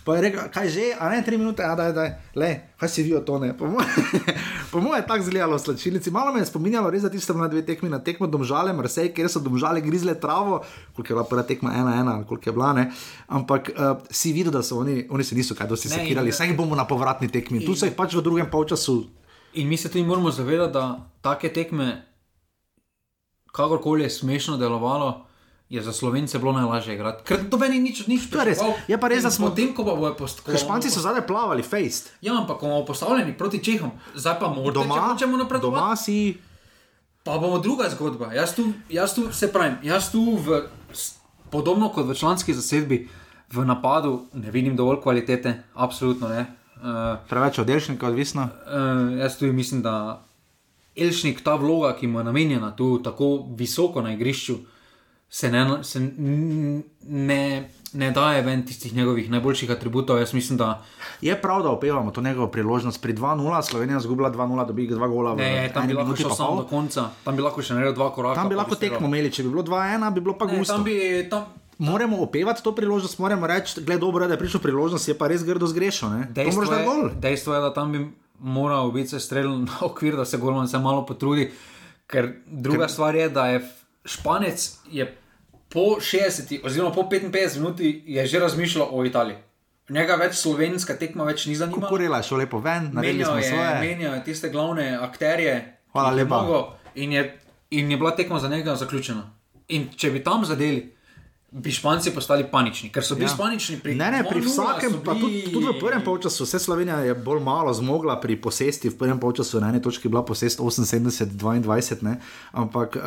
Pa je rekel, kaj že, a ne tri minute, a da je, le, kaj si vi o to ne. Po moje po moje je tako zgledalo v slačilnici. Malo me je spominjalo, res, da tiste na dve tekmi, na tekmo domžale, Marsej, kjer so domžale grizle travo, koliko je bila prva tekma, ena, ena, koliko je bila, ne. Ampak uh, si videl, da so oni, oni se niso kaj dosti in- sekirali, saj jih bomo na povratni tekmi. Tu so jih pač v drugem polčasu. In mi se tudi moramo zavedati, da take tekme, kakorkoli je smešno delovalo, je za slovence bilo najlažje igrati. Ker to meni nič, nič To je res. Je pa res, da smo- Potem, ko pa bojo postavljeni. Španci so zadaj plavali, fejst. Ja, ampak ko bomo postavljeni proti Čehom, zdaj pa moramo, če Doma, hočemo napredovati. doma si. Pa bomo druga zgodba. Jaz tu, jaz tu se pravim, jaz tu v, podobno kot v članski zasedbi, v napadu ne vidim dovolj kvalitete, absolutno ne. Uh, Preveč oddelšnika, odvisno. uh, jaz tu mislim, da Elšnik, ta vloga, ki mu je namenjena tu tako visoko na igrišču, se ne, se ne, ne daje ven tistih njegovih najboljših atributov. Jaz mislim, da Je prav, da opevamo to njegovo priložnost. Pri 2-0, Slovenija je zgubila 2-0, dobi dva gola. ne, tam eni bi lahko šel pol. do konca, tam bi lahko še naredil dva koraka. Tam bi lahko tekmo imeli, če bi bilo 2-1, bi bilo pa Ne, gusto. tam bi, tam, Moramo opevati to priložnost, moramo reči, gled dobro, je, da je prišel priložnost, je pa res grdo zgrešil. Dejstvo je, dejstvo je, da tam bi moral biti strelil na okvir, da se Golman se malo potrudi. Ker druga ker... stvar je, da je Španec je po 60, oziroma po 55 minuti je že razmišljal o Italiji. Njega več slovenska tekma več ni zanimala. Kurela je šel lepo ven, naredili smo je, svoje. menjal je tiste glavne akterje. Hvala je lepa. mogel In je, in je bila tekma za njega zaključena. In če bi tam zadeli, bi Španci postali panični, ker so bili Ja. panični pri Ne, ne, pri 2:0 vsakem, so pa tudi, tudi v prvem polčasu, vse Slovenija je bolj malo zmogla pri posesti, v prvem polčasu na eni točki bila posest 78-22, ne. ampak uh,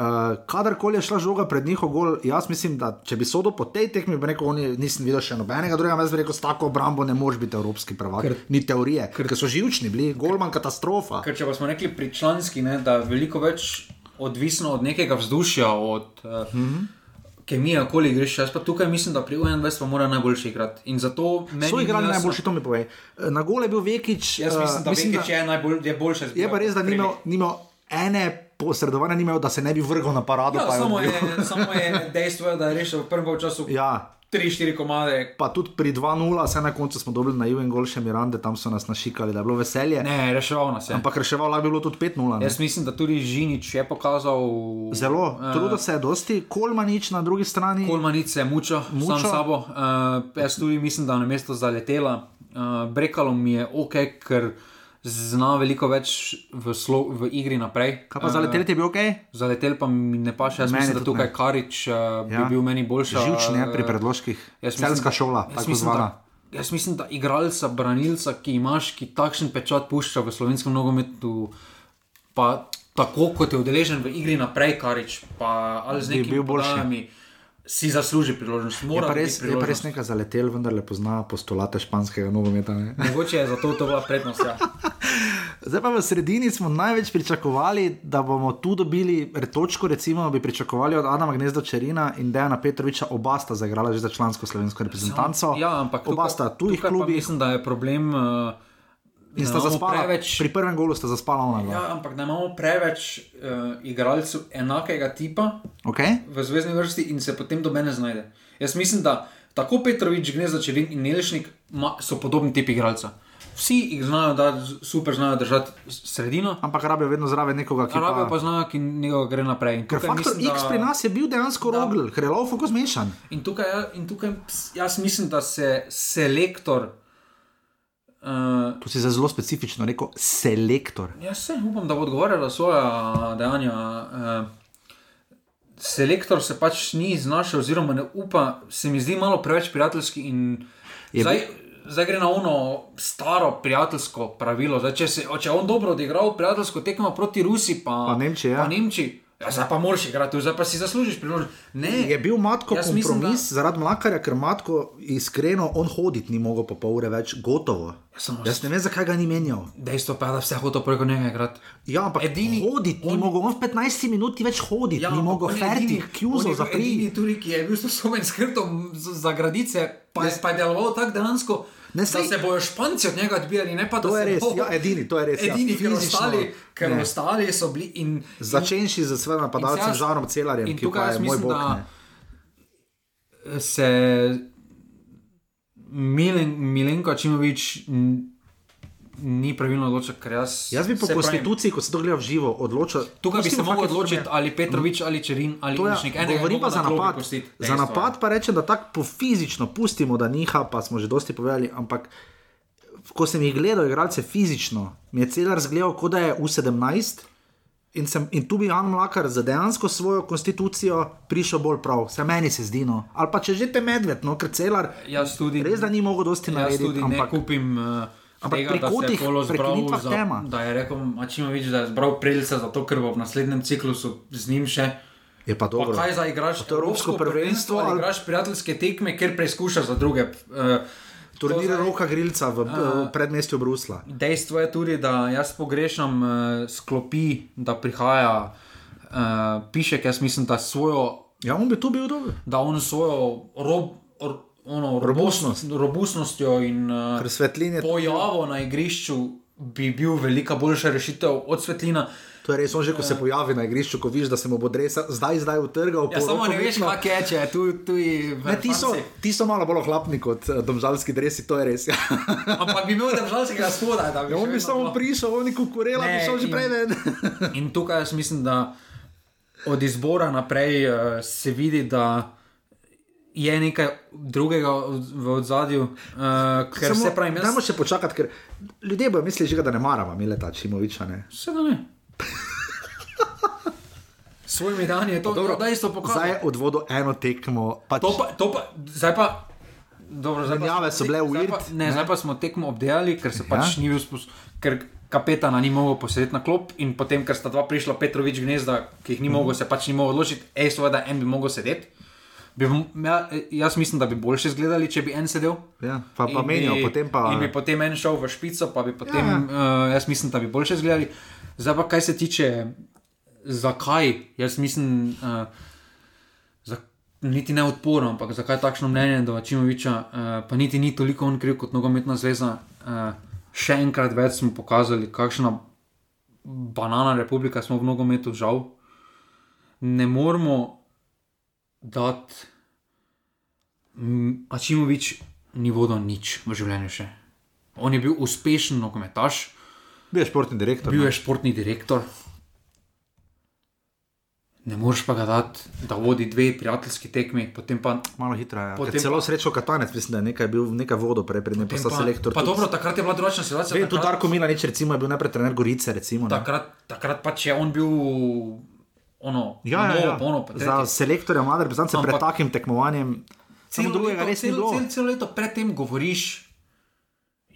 kadarkoli je šla žoga pred njihov gol, jaz mislim, da če bi sodel po tej tekmi, bi rekel, oni, nisem videl še nobenega drugega, jaz bi rekel, s tako obrambo ne moreš biti evropski prvak, ker, ni teorije, ker, ker so živčni bili, golman katastrofa. Ker če pa smo rekli pri članski, ne, da je veliko več odvisno od nekega vzdušja, od uh, mm. -hmm. Kemije okoli igrišča. Jaz pa tukaj mislim, da pri 21 pa mora najboljši igrati. In zato meni So igrali jasno- najboljši, to mi povej. Na gole je bil Vekič. Jaz mislim, eh, da mislim, da... je, najbolj, je boljše Je pa res, da ni imel, ni imel ene posredovanja, ni imel, da se ne bi vrgel na parado. Ja, samo, je, samo je dejstvo, da je rešil v prvem času Ja, 3-4 komade. pa tudi pri 2-0, vse na koncu smo dobili na Juven gol še Mirande, tam so nas našikali, da je bilo veselje. Ne, reševal nas je. Ampak reševal lahko bi bilo tudi 5-0. ne. Jaz mislim, da tudi Žinič je pokazal. Zelo, eh, trudil se je dosti, Kolmanič na drugi strani. Kolmanic se je mučil Mučil. sam sabo. Uh, jaz tudi mislim, da je na mesto zaletela. Uh, Brekalo mi je ok, ker zna veliko več v, slo, v igri naprej. Kaj pa za leteli je bil ok? Zaletel pa mi ne paše, jaz Meni mislim, da tukaj ne. Karič uh, bi Ja. bil meni boljši. Živčni je pri predložkih. Jaz mislim, Celska šola, tako zvana. da- Jaz mislim, da igralca, branilca, ki imaš, ki takšen pečat pušča v slovenskem nogometu, pa tako kot je udeležen v igri naprej, karič, pa ali z Bi nekimi bil boljši. podajami, si zasluži priložnost. Je Mora pa dobiti res, je pa priložnost. res nekaj zaletel, vendar le pozna postulate španskega nogometa. ne. Mogoče je zato to bila prednost. Ja. Zdaj pa v sredini smo največ pričakovali, da bomo tu dobili točko, recimo bi pričakovali od Adama Gnezda Čerina in Dejana Petroviča, oba sta zaigrala že za člansko slovensko reprezentanco. Ja, ampak oba tukaj- sta tujih pa klubih Mislim, da je problem. Uh, in sta zaspala. Preveč, Pri prvem golu sta zaspala ona. ja, ampak da imamo preveč uh, igralcev enakega tipa Okay? v zvezdni vrsti in se potem do mene znajde. Jaz mislim, da tako Petrovič, Gnezda Čerin in Nelešnik ma, so podobni tipi igralca. Vsi jih znajo, da super znajo držati sredino, Ampak rabijo vedno zraven nekoga, ki rabijo pa... pa znajo, ki njega gre naprej. Ker faktor mislim, X pri nas je bil dejansko Da. rogl, ker je lov fokus mešan. In tukaj, ja- in tukaj jaz mislim, da se selektor. Uh, Tu si zelo specifično rekel, selektor. jaz se upam, da bo odgovarjal za svoja dejanja. Uh, selektor se pač ni znašel, oziroma ne upa, se mi zdi malo preveč prijateljski. Je Zdaj, zdaj gre na ono staro prijateljsko pravilo. Zdaj, če, se, če je on dobro odigral prijateljsko tekmo proti Rusiji, pa, Pa Nemčiji, ja. pa Nemčiji, ja, zdaj pa moraš igrati, zdaj pa si zaslužiš priložnost. Ne, Je bil matko Jaz mislim, kompromis da... zaradi mlakarja, ker matko iskreno on hoditi ni mogel po pol ure več, gotovo. samo- Jaz ne vem, zakaj ga ni menjal. Dejstvo pa je, da vse hoče preko njega igrati. Ja, ampak Edini- hoditi ni on- mogel, on v 15 minuti več hoditi, ja, ni mogel on je ferti, edini- on kjuzo je bil zapriti. Edini tudi, ki je bil sposoben s hrbtom z- za gradice, pa je, pa je deloval tako dejansko. Ne, Da saj- se bojo španci od njega odbijali, ne pa da To je se res, bo- ja, edini, to je res, ja, Edini, ker fizično, ostali, ker ne. ostali so bili in, Začenši z svojim napadalcem Žarom Celarjem, in ki pa je moj mislim, bog. da- ne. se Milen, Milenko Čimovič ni pravilno odločil, ker jaz. Jaz bi po konstituciji, ko se to gleda v živo, odločil. Tukaj bi se lahko da ali Petrovič, ali Čerin, ali To Ilšnik. je, govorim pa za napad. Za napad pa rečem, da tako po fizično pustimo, da niha, pa smo že dosti povedali, ampak ko sem jih gledal, igralce fizično, mi je celar zgledal, kot da je U17. In, sem, in tu bi Jan Mlakar za dejansko svojo konstitucijo prišel bolj prav, se meni se zdi. No. Ali pa če že te medved, no, ker celar Jaz tudi, res da ni mogel dosti jaz narediti. tudi ne Ampak kupim. Uh, Ampak Tega, pri je kotih, zbral prekinitvah za- tema. Da je rekel Mačimovič, da je zbral prelce zato, ker bo v naslednjem ciklusu z njim še. je pa Pa dobro. kaj za igraš? to Evropsko prvenstvo ali igraš prijateljske tekme, ker preizkušaš za druge. Uh, Turnir zdaj- Roka Grilca v, v predmestju Brusla. Dejstvo je tudi, da jaz pogrešam uh, sklopi, da prihaja uh, Pišek. Jaz mislim, da svojo Ja, on bi tu bil dober. da on svojo rob, or, ono, Robustnost. robustnost, robustnostjo in uh, je pojavo na igrišču bi bil velika boljša rešitev od svetlina. To je res, on že ko se pojavi na igrišču, ko vidiš, da se mu bo dresa zdaj, zdaj utrgal. Ja, samo ne veš, kak je, če je tu, tu Ne, ti, so, ti so malo bolj ohlapni kot uh, domžalski dresi, to je res. Ja. Ampak bi imel državskega spoda. Da bi Ja, on bi samo bilo- prišel, on bi kukurela, bi Ne, šel že prej ven. In tukaj jaz mislim, da od izbora naprej uh, se vidi, da je nekaj drugega v ozadju. Uh, ker Samo, se pravi, Dajmo jaz še počakati, ker ljudje bodo mislili, že, da ne maramo Mileta Čimoviča. Ne? se da ne. svojimi dani je to Dobro, da isto pokazal. Zdaj je odvodil eno tekmo. Pač, To pa, to pa, zdaj pa. Dobro, zdaj pa Menjave smo so bile tek- zdaj pa- Ne, ne? zdaj pa smo tekmo obdelali, ker se Ja. pač ni bil sposoben, ker kapetana ni mogel posedeti na klop in potem, ker sta dva prišla Petrovič gnezda, ki jih ni Mhm. mogel, se pač ni mogel odločiti, ej, seveda en bi mogel sedeti. Bi, ja, jaz mislim, da bi boljše izgledali, če bi en sedel. ja, pa, pa menijo, potem pa. In bi potem en šel v špico, pa bi potem, Ja, ja. uh, jaz mislim, da bi boljše izgledali. Zdaj pa, kaj se tiče, zakaj, jaz mislim, uh, za, niti ne odporno, ampak zakaj takšno mnenje do Čimoviča, uh, pa niti ni toliko on kriv kot nogometna zveza. Uh, še enkrat več smo pokazali, kakšna banana republika smo v nogometu, žal. Ne moramo dati, mm, Ačimovič ni vodil nič v življenju še. On je bil uspešen nogometaš, Bil je športni direktor. bil je športni direktor. Ne moreš pa ga dati, da vodi dve prijateljski tekmi, potem pa. Malo hitro je. Potem Ker Celo pa- srečo Katanec, mislim, da je nekaj bil nekaj vodo prej, predtem pa potem sta selektor. pa tudi- dobro, takrat je bila drugačna situacija. Vem, tudi takrat- Darko Milanič, recimo, je bil najprej trener Gorice. Recimo, ne. Takrat, takrat pač je on bil ono, ja, ja, novo, ja. ono, pa Za selektorja mlade reprezentance pred takim tekmovanjem. Celo drugega leto- res ni celo- bilo. Celo, celo leto predtem govoriš,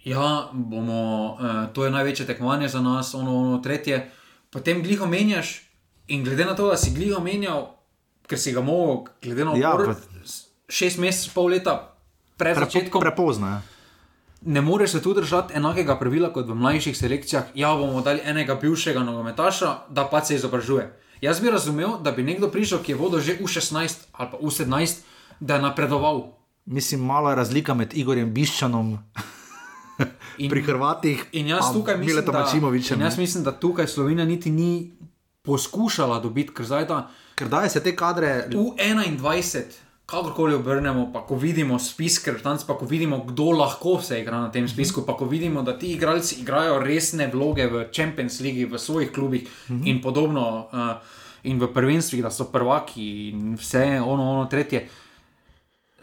ja, bomo, uh, to je največje tekmovanje za nas, ono, ono tretje. Potem gliho menjaš in glede na to, da si gliho menjal, ker si ga mogel, glede na Ja, s- šest mesecev, pol leta pred Pre, začetkom, prepozno je. ne moreš se tu držati enakega pravila kot v mlajših selekcijah. Ja, bomo dali enega bivšega nogometaša, da pa se izobražuje. Jaz bi razumel, da bi nekdo prišel, ki je vodil že U16 ali pa U17, da je napredoval. Mislim, malo je razlika med Igorjem Biščanom In- pri Hrvatih In jaz tukaj mislim, da, in jaz mislim, da tukaj Slovenija niti ni poskušala dobiti, ker zdaj ta Ker daje se te kadre. U21, kakorkoli obrnemo, pa ko vidimo spis, tam pa ko vidimo, kdo lahko se igra na tem spisku, pa ko vidimo, da ti igralci igrajo resne vloge v Champions League, v svojih klubih in podobno, uh, in v prvenstvih, da so prvaki in vse ono, ono tretje.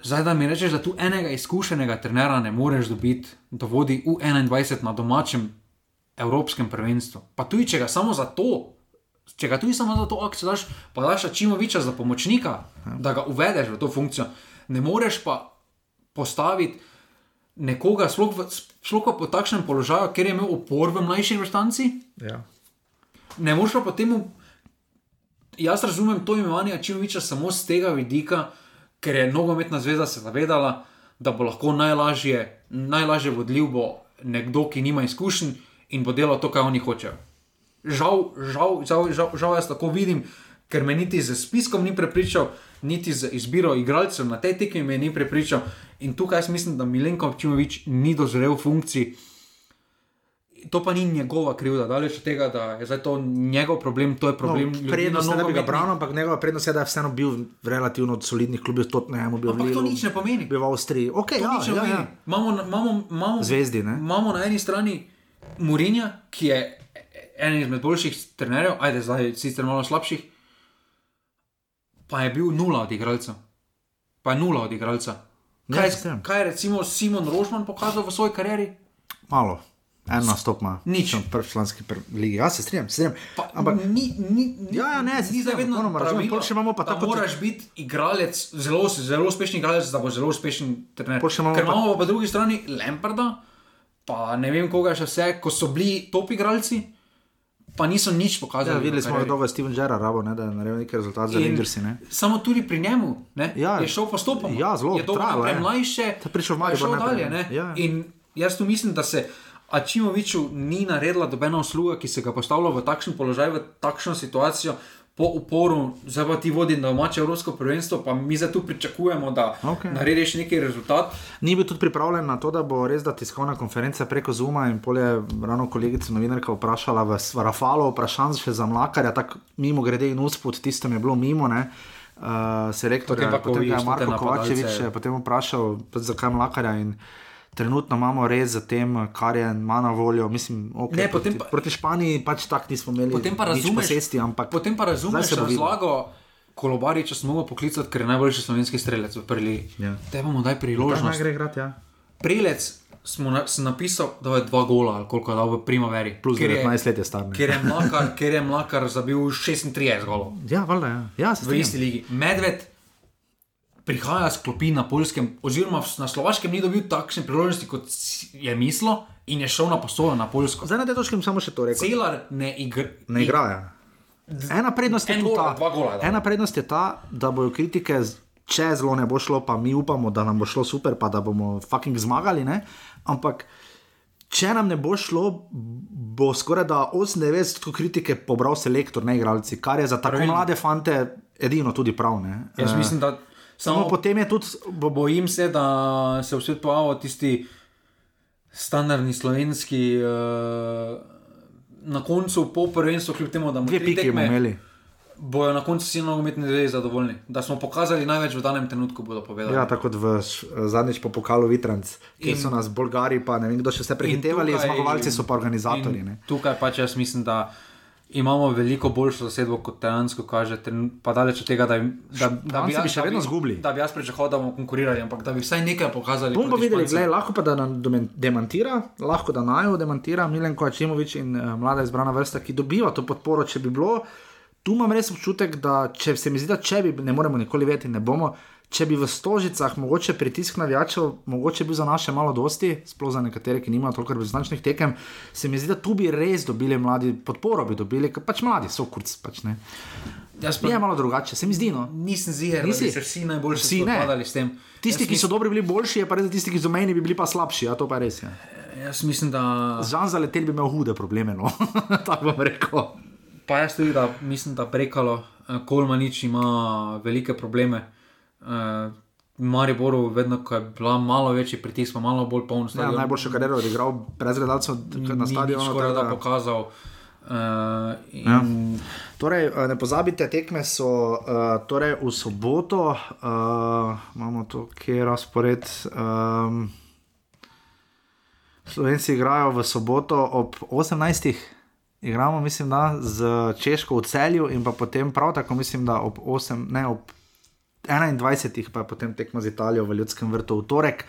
Zdaj, da mi rečeš, da tu enega izkušenega trenera ne moreš dobiti, da vodi U21 na domačem evropskem prvenstvu. Pa tudi, če ga samo za to, če ga tudi samo za to akcijo daš, pa daš Čimoviča za pomočnika, da ga uvedeš v to funkcijo, ne moreš pa postaviti nekoga, sploh, v, sploh pa po takšnem položaju, ker je imel opor v mlajši vrstanci, Ja. ne moreš pa potem. Jaz razumem to imenovanje Čimoviča samo z tega vidika, ker je nogometna zveza se zavedala, da bo lahko najlažje, najlažje vodljiv bo nekdo, ki nima izkušenj in bo delal to, kar oni hočejo. Žal, žal, žal, žal, žal jaz tako vidim, ker me niti z spiskom ni prepričal, niti z izbiro igralcev na tej tekmi me ni prepričal. In tukaj jaz mislim, da Milenko Čimovič ni dozrel v funkciji. To pa ni njegova krivda, daleč od tega, da je zdaj to njegov problem, to je problem No, ljudi prednost na ne bi ga branil, ampak njegova prednost je, da je vseeno bil v relativno solidnih klubih, tudi ne, bil Ampak v to Lilu, nič ne pomeni. bil v Avstriji. Okay, To ja, nič ne ja, pomeni. ja. Imamo, imamo, imamo, Zvezdi, ne? imamo na eni strani Murinja, ki je eden izmed boljših trenerjev, ajde zdaj sicer malo slabših, pa je bil nula od igralcev. Pa je nula od igralca. Ja, Kaj, strinjam. kaj je recimo Simon Rožman pokazal v svoji karieri? Malo. En nastop ima. Nič. Prvi članski pr ligi. Ja, se strinjam, se strinjam. Pa, Ampak ni, ni, ni, Ja, ja, ne, se ni strinjam, popolnoma razumem. pravilo, Pol še imamo pa tako- moraš biti igralec, zelo, zelo uspešen igralec, da bo zelo uspešen trener. Pol še imamo Ker imamo pa po drugi strani Lamparda, pa ne vem koga še vse, ko so bili top igralci, pa niso nič pokazali. ja, videli smo, da je Steven Gerrard rabo, ne, da je naredil neki rezultat za ne. Samo tudi pri njemu ne, Ja. je šel postopoma. Ja, zelo, je trajalo je. Ta prišel v pa je Maribor šel najprej, dalje. ne. Ne. Ja. In jaz tu mislim, da se Ačimoviču ni naredila dobena usluga, ki se ga postavlja v takšen položaj, v takšno situacijo. Po uporu, zdaj pa ti vodi na domače Evropsko prvenstvo, pa mi zdaj tu pričakujemo, da Okej. narediš neki rezultat. Ni bil tudi pripravljen na to, da bo res da tiskovna konferenca preko Zuma in polje ravno kolegica novinarka vprašala v Rafalo, vprašanj še za mlakarja, tako mimo grede in uspod, tisto je bilo mimo, ne. Uh, selektor, Potem pa, ko potem ga je Marko Kovačevič potem vprašal, zakaj mlakarja in trenutno imamo res za tem, kar je ima na voljo. Mislim, okay, Ne, proti, pa- proti Španiji pač tak nismo imeli Potem pa razumeš, posesti, ampak potem pa razumeš razlago. Kolobariča smo mogli poklicati, ker je najboljši slovenski strelec v prvi. Ja. Te bomo daj naj priložnost. gre igrati, ja. Prelec, smo na, sem napisal, da je dva gola, ali koliko je dal v primaveri. Plus Ker je- 19 let je star. Ker je mlakar, ker je mlakar zabil 36 golov Ja, valjda, ja. ja v isti ligi. Medved prihaja s klopi na polskem, oziroma na slovaškem ni dobil takšne priložnosti, kot je mislil, in je šel na posojo na polsko. Zdaj na tej točki samo še to rekel. Celar ne igra. Ne igrajo. Ena prednost je En tu gol, ta, gola ena prednost je ta, da bojo kritike, če zelo ne bo šlo, pa mi upamo, da nam bo šlo super, pa da bomo fucking zmagali. Ne? Ampak, če nam ne bo šlo, bo skoraj da 98% kritike pobral selektor, ne igralci, kar je za tako Pravilno. mlade fante edino tudi prav. Ne? Jaz mislim, da Samo samo potem je tudi, bo, bo, bojim se, da se v svet pojavil tisti standardni slovenski. Uh, Na koncu, po prvenstvu, kljub temu, da bomo tekme, imeli. bojo na koncu vsi nogometni zvezi zadovoljni. Da smo pokazali največ v danem trenutku, bodo povedali. Ja, tako kot v zadnjič po pokalu Vitranc, In- so nas Bolgari, pa ne vem kdo še vse prehitevali, tukaj- zmagovalci so pa organizatorji. Tukaj pač jaz mislim, da imamo veliko boljšo zasedbo, kot dejansko kaže. Pa daleč od tega, da, da, da, Španci jaz- bi še vedno izgubili. Da bi jaz pričakoval, da bomo konkurirali, ampak da bi vsaj nekaj pokazali. Bomo proti videli, gled, lahko pa da nam demantira, lahko da naju demantira Milenko Ačimovič in uh, mlada izbrana vrsta, ki dobiva to podporo, če bi bilo. Tu imam res občutek, da če se mi zdi, da če bi, ne moremo nikoli vedeti, ne bomo. Če bi v stožicah mogoče pritisk navijačev, mogoče bil za naše malo dosti, sploh za nekatere, ki nimajo toliko reprezentančnih tekem, se mi zdi, da tu bi res dobili mladi podporo, bi dobili, ker pač mladi so kurc. Pač, ne. Jaz pa je malo drugače, se mi zdi. No. nisem ziger, da Nisi? bi se vsi najboljši Vsi ne. spopadali s tem. Tisti, Jaz ki so dobri, bili boljši, je pa res, tisti, ki so meni, bi bili pa slabši. Ja, to pa res je. Jaz mislim, da. Žan za letel bi imel hude probleme, no. tako bom rekel. Pa jaz tudi, da mislim, da prekalo, eh, Kolmanič ima velike probleme. Uh, Mariboru, vedno, ko je bila malo večji pritisk, pa malo bolj poln Ja, stadion. najboljšo kariero je odigral brez gledalcev na stadionu. Skoraj tako da da- pokazal. Uh, in, Ja. Torej, eh, ne pozabite, tekme so uh, torej v soboto, uh, imamo to, kje je razpored. Um, Slovenci igrajo v soboto ob 18. Igramo, mislim, da z Češko v celju, in pa potem prav tako, mislim, da ob 8, ne ob 21. pa je potem tekmo z Italijo v Ljudskem vrtu v torek.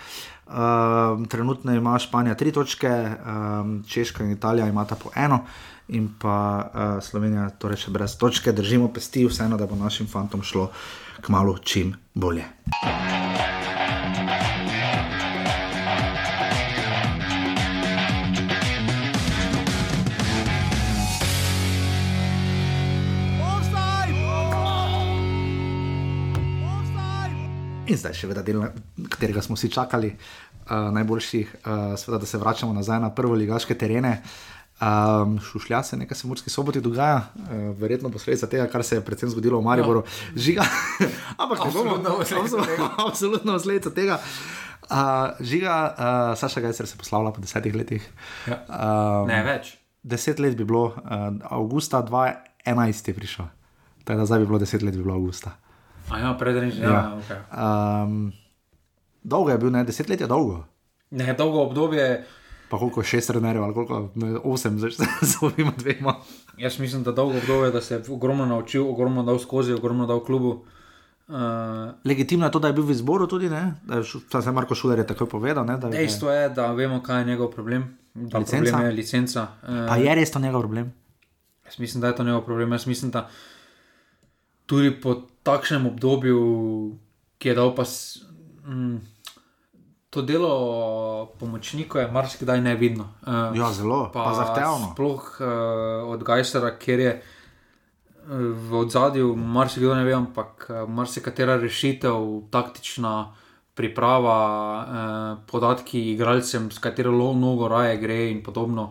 Um, trenutno ima Španija tri točke, um, Češka in Italija imata po eno, in pa uh, Slovenija torej še brez točke. Držimo pesti, vseeno, da bo našim fantom šlo k malu čim bolje. In zdaj še vedno del, na katerega smo vsi čakali, uh, najboljši, uh, seveda, da se vračamo nazaj na prvo ligaške terene. Um, šušlja se, nekaj se v Murski soboti dogaja, uh, verjetno posledica tega, kar se je predvsem zgodilo v Mariboru. Žiga, ampak ne bomo, Absolutno posledica tega. absolutno posledica tega. Uh, žiga, uh, Saša Gajcer se poslavlja po desetih letih. Ja. Um, Ne več. Deset let bi bilo, uh, avgusta 2011 je prišel. Tako da zdaj bi bilo deset let, bi bilo avgusta. A ja, predrežni. Ja. Ja. Ja, okay. Um, dolgo je bil, ne, deset let je dolgo. Ne, dolgo obdobje. Pa koliko šest trenerjev, ali koliko, ne, osem, zdaj z ovima dvema. Jaz mislim, da dolgo obdobje, da se je ogromno naučil, ogromno dal skozi, ogromno dal klubu. Uh, Legitimno je to, da je bil v izboru tudi, ne, da je, saj se Marko Šuler je takoj povedal, ne, da dejstvo je, da vemo, kaj je njegov problem. Da Licenca? problem je licenca. Uh, pa je res to njegov problem. Jaz mislim, da je to njegov problem. Jaz mislim, da tudi po takšnem obdobju, ki je dal pa mm, to delo pomočnikov, je marsikdaj nevidno. Uh, Ja, zelo, pa, pa zahtevno. Sploh uh, od Gajsera, ker je eh, v ozadju, marsikdo ne ve, ampak marsikatera rešitev, taktična priprava, eh, podatki igralcem, s katero lo- nogo raje gre in podobno.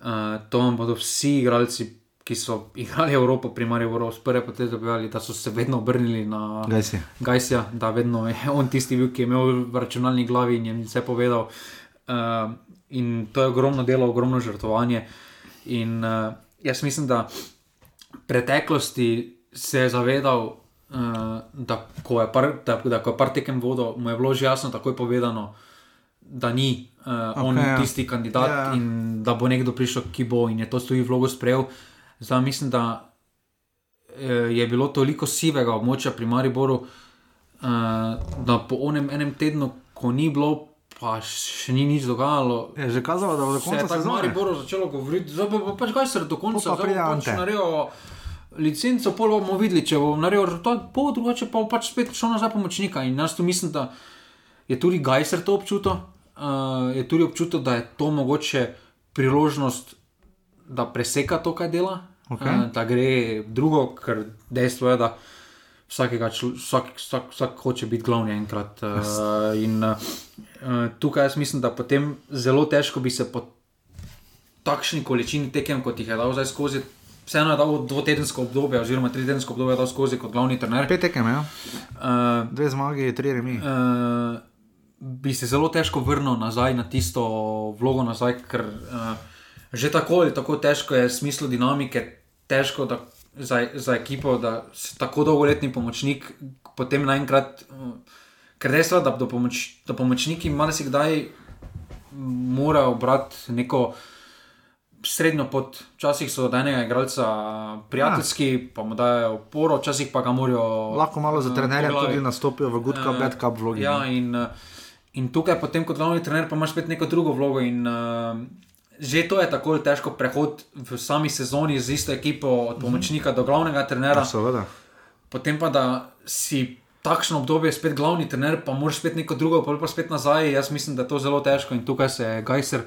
Eh, to vam bodo vsi igralci, ki so igrali Evropo, primarno Evropo, sprve potem dobivali, da so se vedno obrnili na Gaj si. Gajsija, da vedno je on tisti bil, ki je imel v računalni glavi in jim vse povedal. Uh, in to je ogromno delo, ogromno žrtvovanje. In uh, jaz mislim, da v preteklosti se je zavedal, uh, da ko je par, da, da ko je par tekem vodo, mu je bilo že jasno takoj povedano, da ni uh, okay, on ja. tisti kandidat Ja, ja. in da bo nekdo prišel, ki bo in je to stoji vlogo sprejel. Zdaj mislim, da eh, je bilo toliko sivega območja pri Mariboru, uh, da po onem enem tednu, ko ni bilo pa še ni nič dogajalo. Je že kazalo, da bo do je konca tako sezone. Maribor začelo govoriti, zdaj pa, pa pač kaj se do konca, pač Ante. naredil licenco, pol bomo videli, če bo naredil rezultat, pol drugače pa bo pač spet šel nazaj pomočnika. In jaz tu mislim, da je tudi Gajser to občutil, uh, je tudi občutil, da je to mogoče priložnost, da preseka to, kaj dela, Okej. uh, da gre drugo, ker dejstvo je, da vsakega, vsak, vsak, vsak hoče biti glavni enkrat. Uh, in uh, tukaj jaz mislim, da potem zelo težko bi se po takšni količini tekem, kot jih je dal zdaj skozi. Vseeno je dal dvotedensko obdobje, oziroma tridedensko obdobje, dal skozi kot glavni trener. Pet tekem, ja. Uh, dve zmagi, tri remi. uh, bi se zelo težko vrnil nazaj na tisto vlogo, nazaj, ker uh, že tako ali tako težko je smislu dinamike, težko da, za, za ekipo, da si tako dolgoletni pomočnik potem naenkrat. Uh, ker dejstvo je, da, da, pomoč, da pomočniki malo si kdaj morajo brati neko. Srednjo pot, včasih so od enega igralca prijateljski, pa mu dajo oporo, včasih pa ga morajo. Lahko malo za eh, trenerja glavi. tudi nastopijo v Good Cup, Eh, Bad Cup vlogi. Ja, in, eh, in tukaj, potem, kot glavni trener, pa imaš spet neko drugo vlogo. In, uh, že to je tako težko prehod v sami sezoni z isto ekipo, od pomočnika do glavnega trenera. Ja, seveda. Potem pa, da si takšno obdobje spet glavni trener, pa moraš spet neko drugo, pol pa spet nazaj. Jaz mislim, da je to zelo težko in tukaj se je Gajser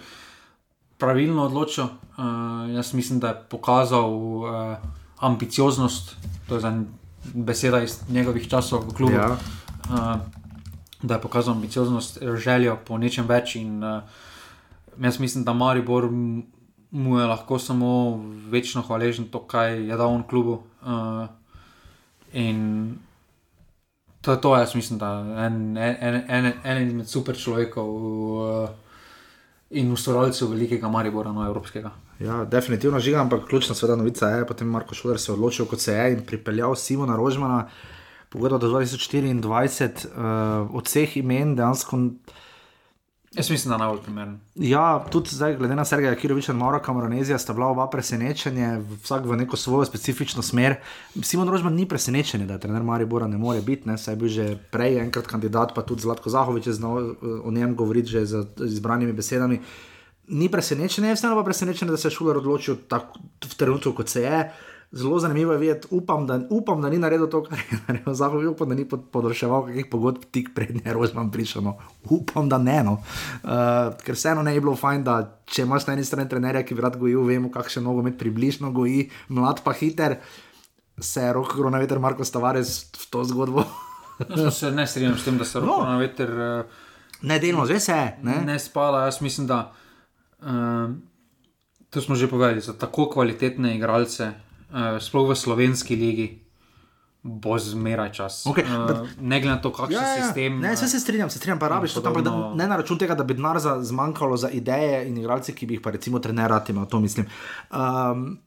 pravilno odločil. Uh, jaz mislim, da je pokazal uh, ambicioznost, to je beseda iz njegovih časov v klubu. Ja. Uh, da je pokazal ambicioznost, željo po nečem več. In, uh, jaz mislim, da Maribor mu je lahko samo večno hvaležen to, kaj je dal on klubu. Uh, in to je to, jaz mislim, da je en, en, en, en izmed super človekov uh, in ustvarjalcev velikega Maribora, no evropskega. Ja, definitivno žiga, ampak ključna seveda novica je, potem Marko Šuler se je odločil, kot se je in pripeljal Simona Rožmana, pogodba do 2024, uh, od vseh imen dejansko. Jaz mislim, da je najbolj primeren. Ja, tudi zdaj, glede na Sergeja Kiroviča in Maura Kamoronezija, sta bila oba presenečenja, vsak v neko svojo specifično smer. Simon Rožman ni presenečen, da trener Maribora ne more biti, ne, saj je bil že prej enkrat kandidat, pa tudi Zlatko Zahovič je znal eh, o njem govoriti že z izbranimi besedami. Ni presenečen, je vseeno pa presenečen, da se je Šuler odločil tako v trenutku, kot se je. Zelo zanimivo je videti, upam da, upam, da ni naredil to, kar je naredil Zahovič, upam, da ni pod- podaljševal kakšnih pogodb tik pred Nerožman prišel. No. Upam, da ne. No. Uh, ker vseeno ne bi bilo fajn, da če imaš na eni strani trenerja, ki bi rad gojil, vemo, kakšen nogomet približno goji, mlad pa hiter, se je roko kronometer Marko Stavares v to zgodbo. Jaz se ne strinjam s tem, da se roko No. na veter. Uh, Ne, delno, že se je. Ne? ne spada. Jaz mislim, da um, to smo že povedali, za tako kvalitetne igralce, uh, sploh v slovenski ligi, bo zmeraj čas. Okej, uh, ne glede na to, kakšen Ja, ja. sistem. Ne, vse se strinjam, se strinjam, pa rabiš to, ampak da, podobno- ne na račun tega, da bi denar za, zmanjkalo za ideje in igralce, ki bi jih pa recimo trener rad imel, to mislim. Um,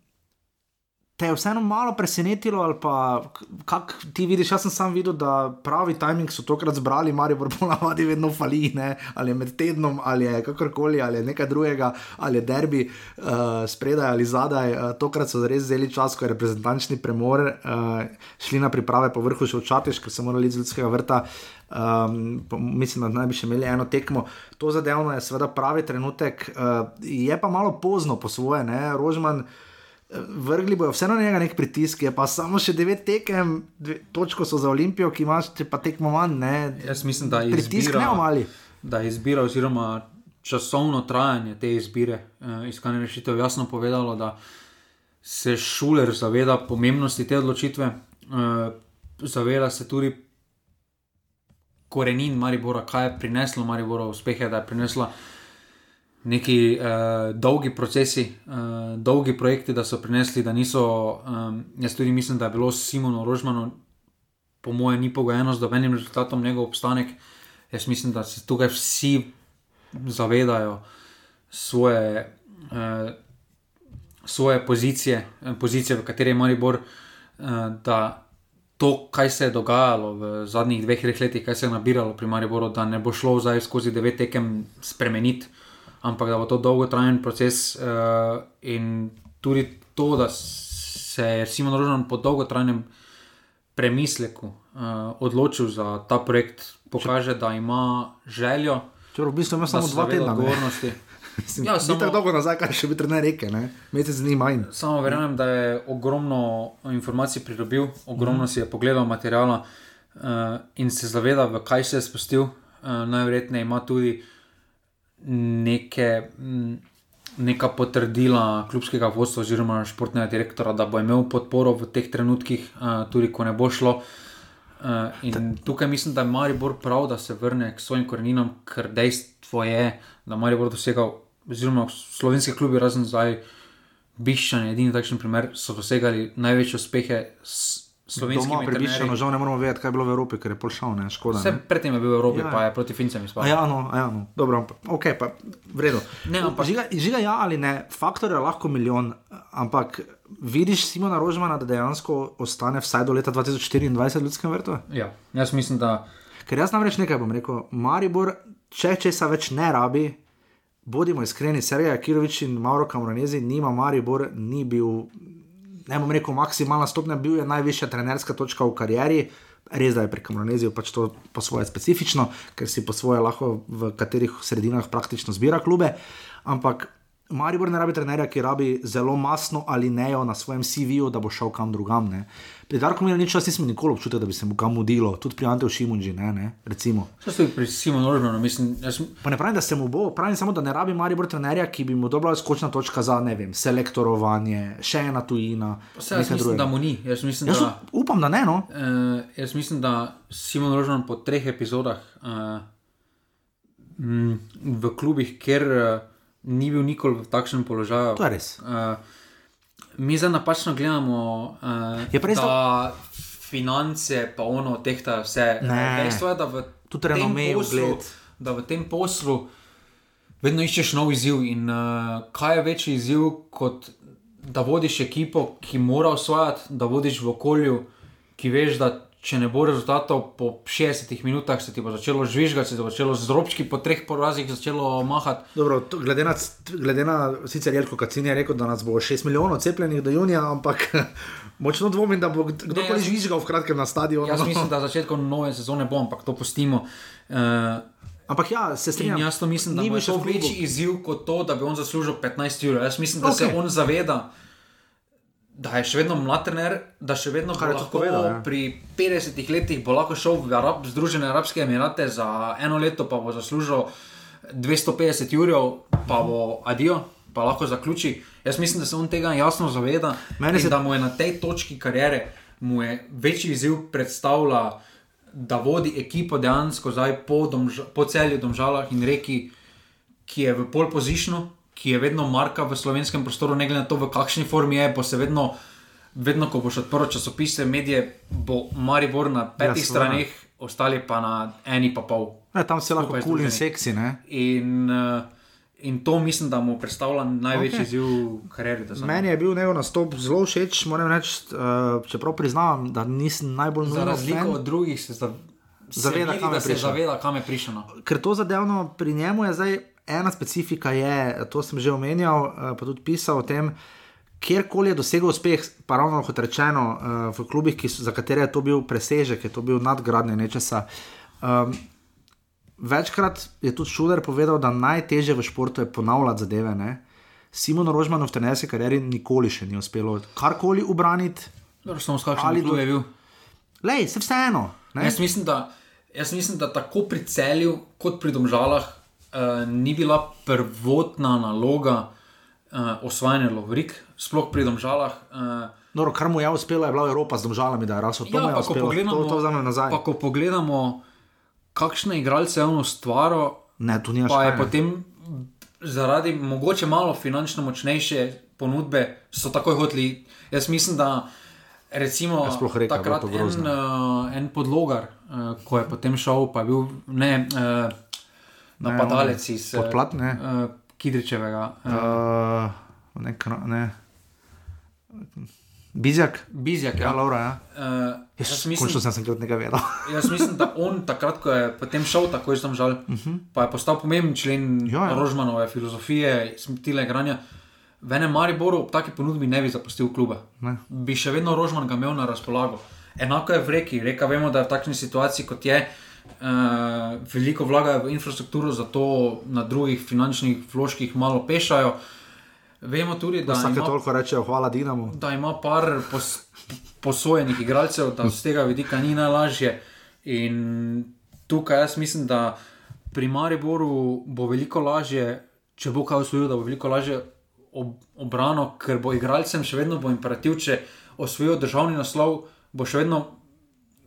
te je vseeno malo presenetilo, ali pa kako ti vidiš? Jaz sem sam videl, da pravi timing so tokrat zbrali, Marijo ponavadi vedno fali, ne? ali je med tednom, ali je kakorkoli, ali je nekaj drugega, ali je derbi uh, spredaj ali zadaj. Uh, tokrat so res vzeli čas, ko je reprezentančni premor, uh, šli na priprave po vrhu še v Čateš, ker so morali iz ljudskega vrta. Um, po- mislim, da naj bi še imeli eno tekmo. To zadevno je seveda pravi trenutek, uh, je pa malo pozno po svoje, ne, Rožman. eh, Vrgli bojo vseeno na njega nek pritisk, je pa samo še devet tekem, dve, točko so za Olimpijo, ki imaš, pa tekmo manj, ne. Jaz mislim, da Pritisk izbira, ne mali. da je izbira, oziroma časovno trajanje te izbire, uh, iskanje rešitev, jasno povedalo, da se šuler zaveda pomembnosti te odločitve, uh, zaveda se tudi korenin Maribora, kaj je prineslo Maribora uspehe, da je prinesla neki uh, dolgi procesi, uh, dolgi projekti, da so prinesli, da niso. Um, jaz tudi mislim, da je bilo s Simonom Rožmanom, po mojem, ni pogojeno z dobenim rezultatom njegov obstanek. Jaz mislim, da se tukaj vsi zavedajo svoje. Uh, Svoje pozicije, pozicije, v kateri je Maribor, da to, kaj se je dogajalo v zadnjih dveh treh letih, kaj se je nabiralo pri Mariboru, da ne bo šlo zdaj skozi devet tekem spremeniti, ampak da bo to dolgotrajen proces. uh, In tudi to, da se je Simon Rožen po dolgotrajnem premisleku uh, odločil za ta projekt, pokaže, da ima željo. Čeprav v bistvu ima samo dva tedna. odgovornosti. Mislim, Ja, samo- Ni tako dolgo nazaj, kaj še bi trener rekel, mesec dni manj. Samo verjamem, da je ogromno informacij pridobil, ogromno si je pogledal materijala uh, in se zaveda, v kaj se je spustil. Uh, najverjetneje ima tudi neke, m, neka potrdila klubskega vodstva oziroma športnega direktora, da bo imel podporo v teh trenutkih, uh, tudi ko ne bo šlo. Uh, in tukaj mislim, da je Maribor prav, da se vrne k svojim koreninam, ker dejstvo je, da Maribor dosegal, oziroma slovenski klubi, razen zdaj, Biščan edini takšen primer, so dosegali največje uspehe s slovenskimi Doma pri Biščanu, trenerji. žal ne moramo vedeti, kaj je bilo v Evropi, ker je pol šel, ne, škoda. Vse predtem je bil v Evropi, Ja, pa je proti Fincem izpadel. ja, no, ja, no. dobro, ampak, ok, pa v redu. Ne, ampak- žiga, žiga ja ali ne, faktor je lahko milijon, ampak vidiš Simona Rožmana, da dejansko ostane vsaj do leta 2024 v ljudskem vrtu? Ja, jaz mislim, da Ker jaz namreč nekaj bom rekel, Maribor, če česa več ne rabi, bodimo iskreni, Sergej Akirovič in Mauro Kamranezi, nima Maribor, ni bil, ne bom rekel, maksimalna stopnja, bil je najvišja trenerska točka v karieri. Res da je pri Kamraneziju pač to po svoje specifično, ker si po svoje lahko v katerih sredinah praktično zbira klube, ampak Maribor ne rabi trenerja, ki rabi zelo masno ali nejo na svojem CV-ju, da bo šel kam drugam. Ne. Pri Darku Milaniču jaz nisem nikoli občutil, da bi se mu kam mudilo, tudi pri Anteju Šimunži, ne, ne, recimo. so tudi pri Simonu Rožmanu, mislim, jaz, Pa ne pravim, da se mu bo, pravim samo, da ne rabi Maribor trenerja, ki bi mu dobila skočna točka za, ne vem, selektorovanje, še ena tujina. vse, jaz mislim, drugega. da mu ni. Jaz mislim, Jaz da, upam, da ne, no. uh, jaz mislim, da Simon Rožman po treh epizodah uh, m, v klubih, kjer uh, ni bil nikoli v takšnem položaju. To je res. Uh, mi zdaj napačno gledamo, uh, Je da finance, pa ono, tehta vse. Dejstvo je, da v poslu, ugled. da v tem poslu vedno iščeš nov izziv. In uh, kaj je večji izziv, kot da vodiš ekipo, ki mora osvajati, da vodiš v okolju, ki veš, da če ne bo rezultatov po 60 minutah, se ti bo začelo žvižgati, se ti bo začelo z robčki po treh porazih začelo mahati. Dobro, to, glede, na, glede na sicer Jelko Kacin je rekel, da nas bo 6 milijonov cepljenih do junija, ampak močno dvomim, da bo kd- kdorkoli jaz- žvižgal v kratkem na stadionu. Jaz mislim, da začetkom nove sezone bo, ampak to pustimo. Uh, Ampak ja, se In strinjam. jaz to mislim, da je še to večji izziv kot to, da bi on zaslužil 15 ur. Jaz mislim, da okay. se on zaveda, da je še vedno mlad trener, da še vedno Kar lahko povedal, ja. pri 50 letih bo lahko šel v Arab, Združene Arabske Emirate za eno leto, pa bo zaslužil 250 ur, pa bo adijo. Pa lahko zaključi. Jaz mislim, da se on tega jasno zaveda. Meni se- Da mu je na tej točki karijere mu je večji izziv predstavlja, da vodi ekipo dejansko zdaj po, domža, po celju Domžalah in reki, ki je v pol pozicionu, ki je vedno marka v slovenskem prostoru, ne glede na to, v kakšni formi je, bo se vedno, vedno ko boš odprl časopise, medije, bo Maribor na petih Ja, ja, straneh, ostali pa na eni pa pol. Ne, tam se lahko kul cool in seksi, ne. In, uh, in to mislim, da mu predstavlja največji Okej. izziv v karieri. zdaj. Meni je bil njegov nastop zelo všeč, moram reči, uh, čeprav priznavam, da nisem najbolj Za nujno razliko fan. od drugih se, zav... Zaveda, vidi, kam je prišel. zaveda, kam je prišel. no. ker to zadevno pri njemu je zdaj ena specifika, je, to sem že omenjal, eh, pa tudi pisal o tem. Kjerkoli je dosegel uspeh, pa ravno kot rečeno, eh, v klubih, so, za katere je to bil presežek, je to bil nadgradnja nečesa. Um, večkrat je tudi Šuler povedal, da najtežje v športu je ponavljati zadeve. Ne? Simonu Rožmanu v trenerski karieri nikoli še ni uspelo karkoli ubraniti, Dobro, samo s kakšnim do- je bil. lej, se vseeno. ne. Jaz mislim, da, jaz mislim, da tako pri celju kot pri domžalah uh, ni bila prvotna naloga uh, osvajanja Lovrik, sploh pri domžalah. Uh, Noro, kar mu je uspelo, je bila Evropa z državami, da je rasel. To ja, pa ko pogledamo, to, to nazaj. pa ko pogledamo, kakšne igralce je on ustvaril, Ne, tu ni pa je škane. potem zaradi mogoče malo finančno močnejše ponudbe, so takoj hoteli. Jaz mislim, da recimo Ja, bila takrat to en, uh, en podlogar, uh, ko je potem šel, pa je bil ne, uh, napadalec iz eh, Podplat, ne. uh, Kidričevega. Uh, ne, ne. Bizjak, Bizjak, ja, ja. Laura, ja. Uh, jaz, Končno mislim, sem se nekaj vedel. jaz mislim, da on takrat, ko je potem šel, tako je tam žal, uh -huh. pa je postal pomemben člen Mhm. Ja, ja. Rožmanove filozofije, stile igranja. V enem Mariboru ob taki ponudbi ne bi zapustil kluba. Ne. Bi še vedno Rožman ga imel na razpolago. Enako je v reki. Reka vemo, da je v takšni situaciji, kot je, Uh, veliko vlagajo v infrastrukturo, zato na drugih finančnih vložkih malo pešajo. Vemo tudi, da Vsake ima, toliko rečejo, hvala Dinamo. da ima par pos, posojenih igralcev, da z tega vidika ni najlažje. In tukaj jaz mislim, da pri Mariboru bo veliko lažje, če bo kaj usvojil, da bo veliko lažje ob, obrano, ker bo igralcem še vedno bo imperativ, če osvojijo državni naslov, bo še vedno,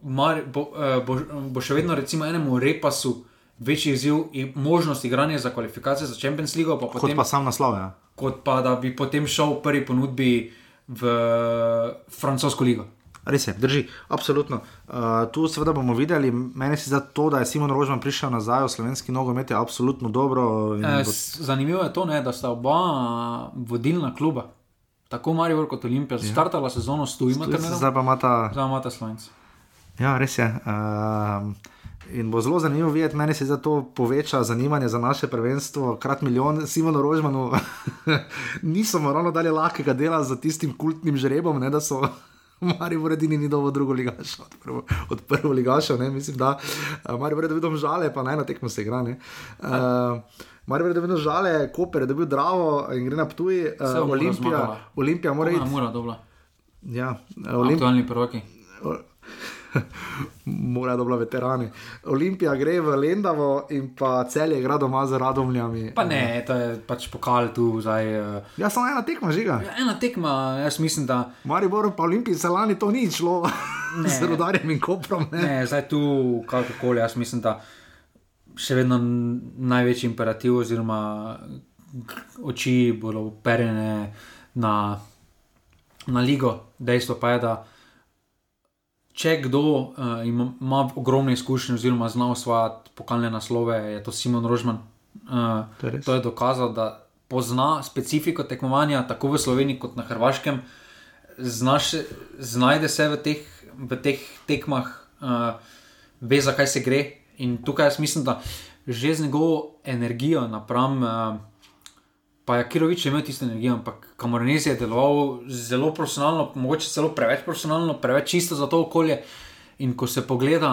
Mar, bo, eh, bo, bo še vedno recimo enemu repasu. Večji izziv in možnost igranja za kvalifikacije za Champions League, pa Kot potem pa sam naslov. Ja. kot pa da bi potem šel v prvi ponudbi v francosko ligo. Res je, drži, absolutno. Uh, tu seveda bomo videli, meni se zdi to, da je Simon Rožman prišel nazaj v slovenski nogomet, je absolutno dobro. E, bo- zanimivo je to, ne, da sta oba vodilna kluba, tako Marijo kot Olimpija, ja. startala sezono s tujima trenerji, Zdaj pa ima ta. zdaj imata Slovenci. Ja, res je. Um, in bo zelo zanimivo videti, meni se za to poveča zanimanje za naše prvenstvo, krat milijon, Simonu Rožmanu. Niso ravno dali lahkega dela za tistim kultnim žrebom, ne, da so. Mari v redini ni dovolj drugo ligaša, od prvo, od prvo ligaša, ne, mislim, da Mari v redu vidom žale, pa naj na tekmo se igra. ne. Uh, Mari v redu vidom žale, Koper je dobil Dravo in gre na Ptuj, Vse uh, bo Olimpija. Olimpija mora Ona iti. mora, dobro. Ja, Olimpija. Aktualni proroki. Mora dobro veterani. Olimpija gre v Lendavo in pa celje igra doma z radomljami. Pa ne, to je pač pokal tu zdaj. eh, Ja, samo ena tekma žiga. Ja, ena tekma, jaz mislim, da Maribor pa Olimpiji se lani to ni šlo z rodarjem in koprom. Ne? ne, zdaj tu kakorkoli, jaz mislim, da še vedno največji imperativ oziroma oči bodo uperjene na, na ligo. Dejstvo pa je, da če kdo uh, ima, ima ogromne izkušnje oziroma zna osvajati pokalne naslove, je to Simon Rožman. Uh, To je res. to je dokazal, da pozna specifiko tekmovanja tako v Sloveniji kot na Hrvaškem. Znaš, znajde se v teh, v teh tekmah, uh, ve, zakaj se gre. In tukaj jaz mislim, da že z njegovo energijo napram. Uh, Pa je Kirovič imel tisto energijo, ampak Kamoranesi je deloval zelo profesionalno, mogoče celo preveč profesionalno, preveč čisto za to okolje. In ko se pogleda,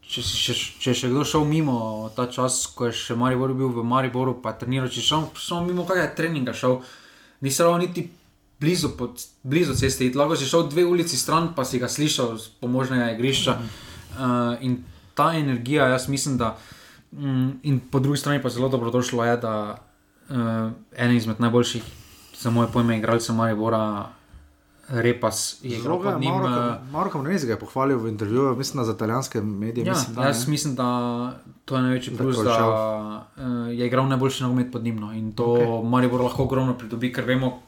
če, si še, če je še kdo šel mimo ta čas, ko je še Maribor bil v Mariboru, pa je treniral, če je šel samo mimo kakega treninga, šel, ni se ravno niti blizu, pod, blizu ceste, lahko si šel dve ulici stran, pa si ga slišal z pomožnega igrišča. Uh, in ta energija, jaz mislim, da. Mm, in po drugi strani pa zelo dobro došlo je, da uh, en izmed najboljših, za moje pojme, igralcev Maribora, Repas, je Zelo ga je eh, Kamrezi ga je pohvalil v intervjuju, mislim, za italijanske medije. Ja, mislim, da, jaz ne. mislim, da to je največji plus, je da uh, je igral najboljši nogomet pod njim. No. In to okay. Maribor lahko ogromno pridobi, ker vemo,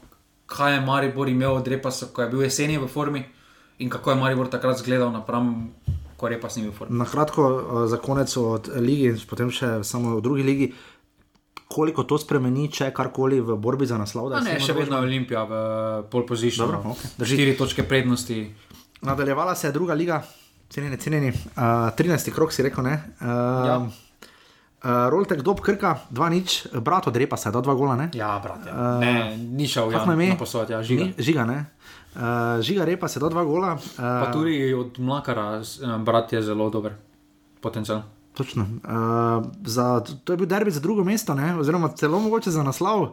kaj je Maribor imel od Repasa, ko je bil jeseni v formi in kako je Maribor takrat izgledal napram, ko Repas ni bil v formi. Na kratko, uh, za konec od lige in potem še samo v drugi ligi. Koliko to spremeni, če karkoli v borbi za naslov? da je ne, še vedno je Olimpija v pol poziciji. Dobro, okej. Drži štiri točke prednosti. Nadaljevala se je druga liga, cenjeni, cenjeni, uh, 13. krok si rekel, ne? Uh, Ja. Uh, Roltek dob krka, 2 nič, brat od repa se dal 2 gola, ne? Ja, brat, ja. ne, ni šel Kako ja, posod, ja, žiga. Ni- Žiga, ne? Uh, žiga repa se dal 2 gola. Uh, Pa tudi od Mlakara, eh, brat je zelo dober potencial. Točno. Uh, za, to je bil derbi za drugo mesto, ne? oziroma celo mogoče za naslov. Uh,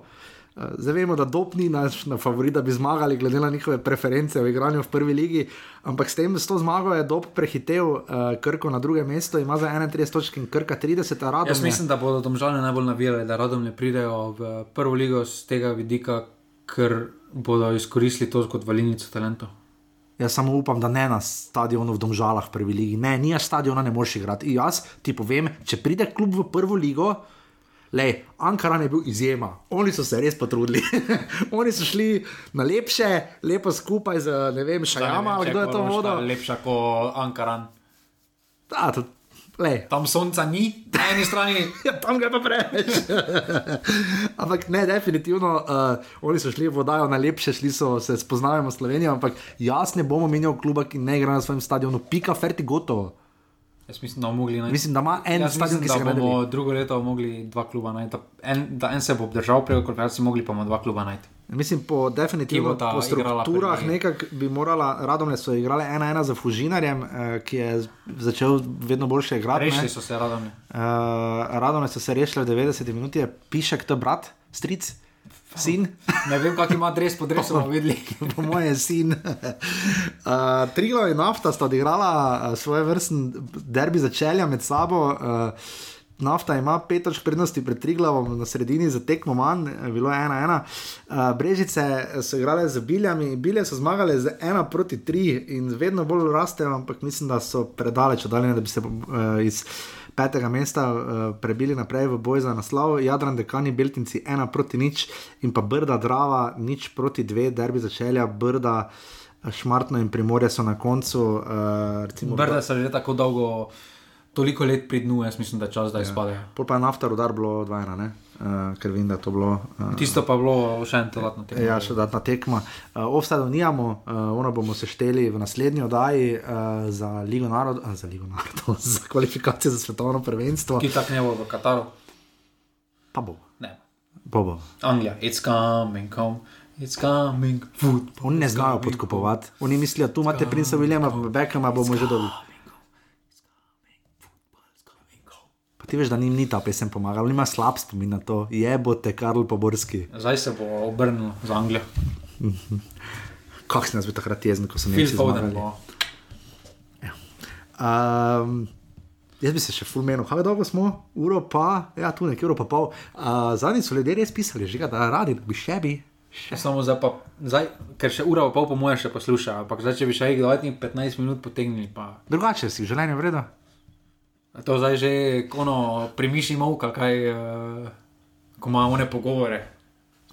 Zdaj vemo, da Dob ni naš na favorit, da bi zmagali, glede na njihove preference v igranju v prvi ligi. Ampak s tem, s to zmago je Dob prehitev uh, Krko na druge mesto, ima za 31 točk in Krka 30, a rado. Jaz mislim, da bodo domžalne najbolj navijali, da radom ne pridejo v prvo ligo z tega vidika, ker bodo izkoristili to kot valilnico talentov. Jaz samo upam, da ne na stadionu v Domžalah prvi ligi. Ne, ni jaz stadiona, ne moreš igrati. In jaz ti povem, če pride klub v prvo ligo. Lej, Ankaran je bil izjema, oni so se res potrudili. oni so šli na lepše, lepo skupaj z ne vem, šajama, ali kdo je to vodil. Lepša kot Ankaran. Da, to, lej, Tam sonca ni, na eni strani. ja, tam ga pa preveč. ampak ne, definitivno, uh, oni so šli v vodajo na lepše, šli so se spoznavati v Slovenijo, ampak jaz ne bom omenjal kluba, ki ne igra na svojem stadionu, pika, ferti gotovo. Jaz mislim, da bomo mogli najti. Mislim, da ima en Jaz stadion, mislim, ki se ga bomo drugo leto mogli dva kluba najti. En, da en se bo obdržal preko kvalifikacije, mogli pa bomo dva kluba najti. Mislim, po definitivno bosta po strukturah nekako bi morala, Radomlje so igrali 1-1 za Fužinarjem, eh, ki je začel vedno boljše igrati. Rešili so se radom. Uh, Radovne so se rešili v 90 minuti, je pišek, to je brat, stric, sin, Ne vem, kak ima dres pod dresom, bomo videli. po mojem sin. uh, Triglav in Nafta sta odigrala uh, svoje vrstne derbi začelja med sabo. Uh, Nafta ima pet točk prednosti pred Triglavom, na sredini za tekmo manj, eh, bilo je ena ena. Uh, Brežice so igrale z biljami, bilje so zmagale z ena proti tri in vedno bolj rastejo, ampak mislim, da so predaleč oddaljene, da bi se uh, iz petega mesta uh, prebili naprej v boj za naslov. Jadran, dekani, Beltinci ena proti nič in pa Brda, Drava, nič proti dve, derbi začelja, Brda. Šmartno in primorje so na koncu. Uh, recimo, Brda so že tako dolgo, toliko let pri dnu, jaz mislim, da čas, da izpadejo. Pol pa je nafta rodar bilo dvajna, ne? Uh, ker vem, da je to bilo. Uh, Tisto pa je bilo še en dodatno tekmo. Ja, še dodatna tekma. Uh, Offside nimamo, uh, ono bomo sešteli v naslednji oddaji uh, za Ligo narodov, uh, za Ligo narodov, za kvalifikacije za svetovno prvenstvo. Ki tak ne bo v Kataru. Pa bo, Ne. bo. bo. Anglija, it's coming, come, it's coming, football. Oni ne znajo podkupovati, oni mislijo, tu imate princa Williama, Beckhama bomo že dobili. Pa ti veš, da njim ni ta pesem pomagala, imajo slab spomin na to, jebote, Karl Poborski. Zdaj se bo obrnil za Anglijo. Kak si nas bi takrat jezen, ko Phil Nemci Foden zmagali. bo. Um, jaz bi se še fulmenil, kaj dolgo smo, uro pa, ja, tu nekje uro pa pol. Uh, Zadnji so ljudje res pisali, že da radi, bi še bi. Ja, Samo zdaj pa, zdaj, ker še ura pa pol po moje še posluša, ampak zdaj, če bi še jih dodatnih 15 minut potegnili, pa Drugače si, življenje vredno. To zdaj že kono primiši mavka, kaj, uh, ko imamo one pogovore.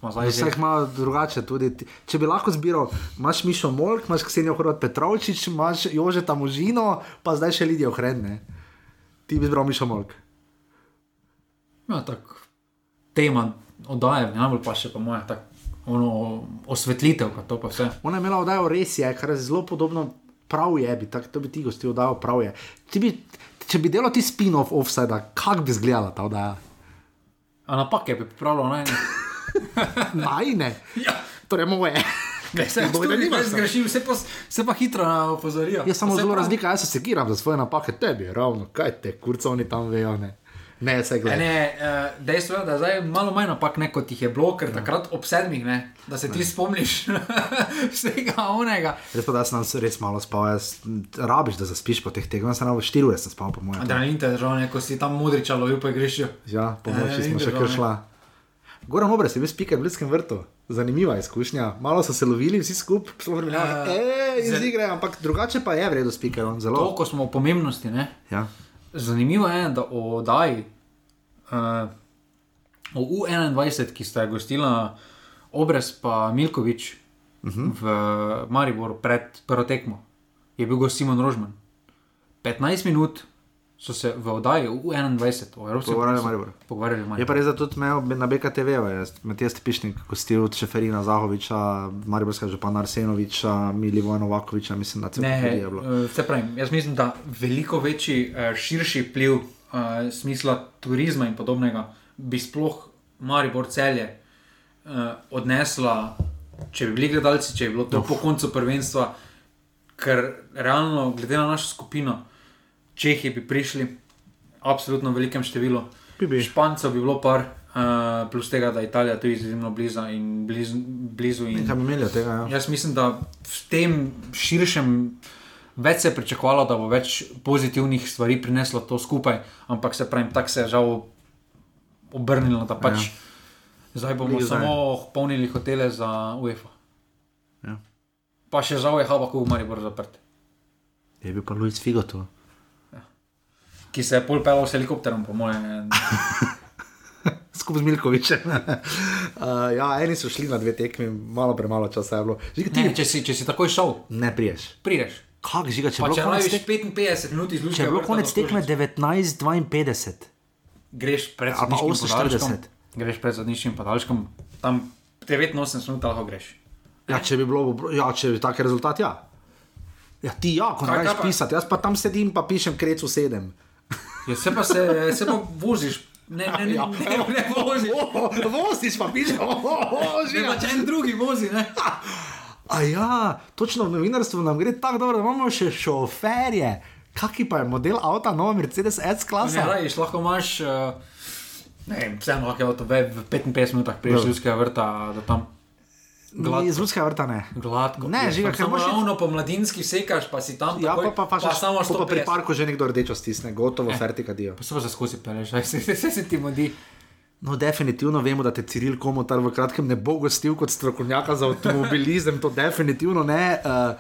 Vse ima drugače. Tudi, če bi lahko zbiral, imaš Mišo Molk, imaš Ksenijo Horvat Petrovčič, imaš Jožeta Možino, pa zdaj še Lidijo Hredne. Ti bi zbral Mišo Molk. Ja, tako tema oddaje, najbolj pa še po moje, tako ono osvetlitev, kot to pa vse. Ona je imela oddajo res je, kar je zelo podobno, prav je, bi, tak, to bi ti gosti oddajo, prav je. Ti Bi, če bi delal ti spin-off offside, kak bi izgledala ta oddaja? A napake bi pripravljal na eno. Najne. Ja. Torej, moje. Ne, se Bog, da nimaš, zgrešil, se pa, se pa hitro opozorijo. Jaz samo zelo pravi- razlika, jaz se sekiram za svoje napake, tebi je ravno, kaj te kurca oni tam vejo. Ne, ne se Ne, gledaj. ne, eh, dejstvo je, da zdaj malo manj napak, ne, kot jih je bilo, ker takrat ob sedmih, ne, da se ti spomniš vsega onega. Res pa, da sem res malo spal, jaz rabiš, da zaspiš po teh tekmah, sem na 4 ure sem spal, po mojem. Adrenalin te je držal, ne, ko si tam modriča lovil, pa greš. Ja, po noči Eh, smo in še kar ne. šla. Goran Obrez je bil spiker v Ljudskem vrtu. Zanimiva izkušnja. Malo so se lovili vsi skupaj, sploh ne Ja. vem, iz Zdaj- igre, ampak drugače pa je v redu spiker, on zelo. Toliko smo o pomembnosti, ne. Ja. Zanimivo je, da o oddaji, uh, o U21, ki sta jo gostila Obrez pa Milkovič uh -huh. v Mariboru pred prvo tekmo, je bil gost Simon Rožman. 15 minut so se v oddaji U21 o Evropskem Pogovarjali o Mariboru. Pogovarjali o Je pa res, da tudi imel na BKTV, Matijas Pišnik, gostil Čeferina Zahoviča, Mariborska župana Arsenoviča, Mili Vojnovakoviča, mislim, da cel Ne, je bilo. eh, se pravi, jaz mislim, da veliko večji, eh, širši vpliv uh, smisla turizma in podobnega bi sploh Maribor celje uh, odnesla, če bi bili gledalci, če bi bilo to po koncu prvenstva, ker realno, glede na našo skupino, Čehi bi prišli, absolutno v velikem številu, Bi bi. Špancev bi bilo par. Uh, plus tega, da je Italija tu izjemno blizu in blizu. blizu in, bi imeli od tega? Ja. Jaz mislim, da v tem širšem več se je pričakovalo, da bo več pozitivnih stvari prineslo to skupaj, ampak se pravi, tako se je žal obrnilo, da pač ja. zdaj bomo zdaj. samo polnili hotele za UEFA. Ja. Pa še žal je Habaku v Mariboru zaprt, Je bil pa Luis Figo tu. Ki se je pol pelal s helikopterom, po mojem. Skupaj z Milkovičem. uh, ja, eni so šli na dve tekmi, malo premalo časa je bilo. Žiga, ti Ne, če, si, če si takoj šel, ne priješ. prideš. Kak žiga, če Pa če konec, tek 55 minut izlučiti, če je bilo konec tekme 1952. greš pred zadnjim 48. podaljškom. Greš pred zadnjim podaljškom, tam 89 minut lahko greš. Ja, če bi bilo, ja, če bi tak rezultat, ja. Ja, ti ja, ko pa- pisati, jaz pa tam sedim, pa pišem krecu sedem. Ja, se pa, se, se pa voziš Ne, ne, ne, Ja. ne, ne voziš. Oh, voziš pa piše, Ne, pa če en drugi vozi, ne. A ja, točno v novinarstvu nam gre tako dobro, da imamo še šoferje. Kaki pa je model avta, nov Mercedes Ne, S-klasa? rajiš, lahko imaš, uh, ne vem, vseeno lahko je avto v 55 minutah ljudskega vrta, da tam gladko. Iz ruskega vrta ne. gladko. Ne, ker samo moraš ravno po mladinski sekaš, pa si tam Ja, takoj, pa, pa, pa, pa še- samo pol pa pri 150. parku že nekdo rdečo stisne, gotovo, fertika dio. Pa se pa za skozi peleš, aj se, se, se ti modi. No, definitivno vemo, da te Ciril Komotar v kratkem ne bo gostil kot strokovnjaka za avtomobilizem, to definitivno ne. Uh,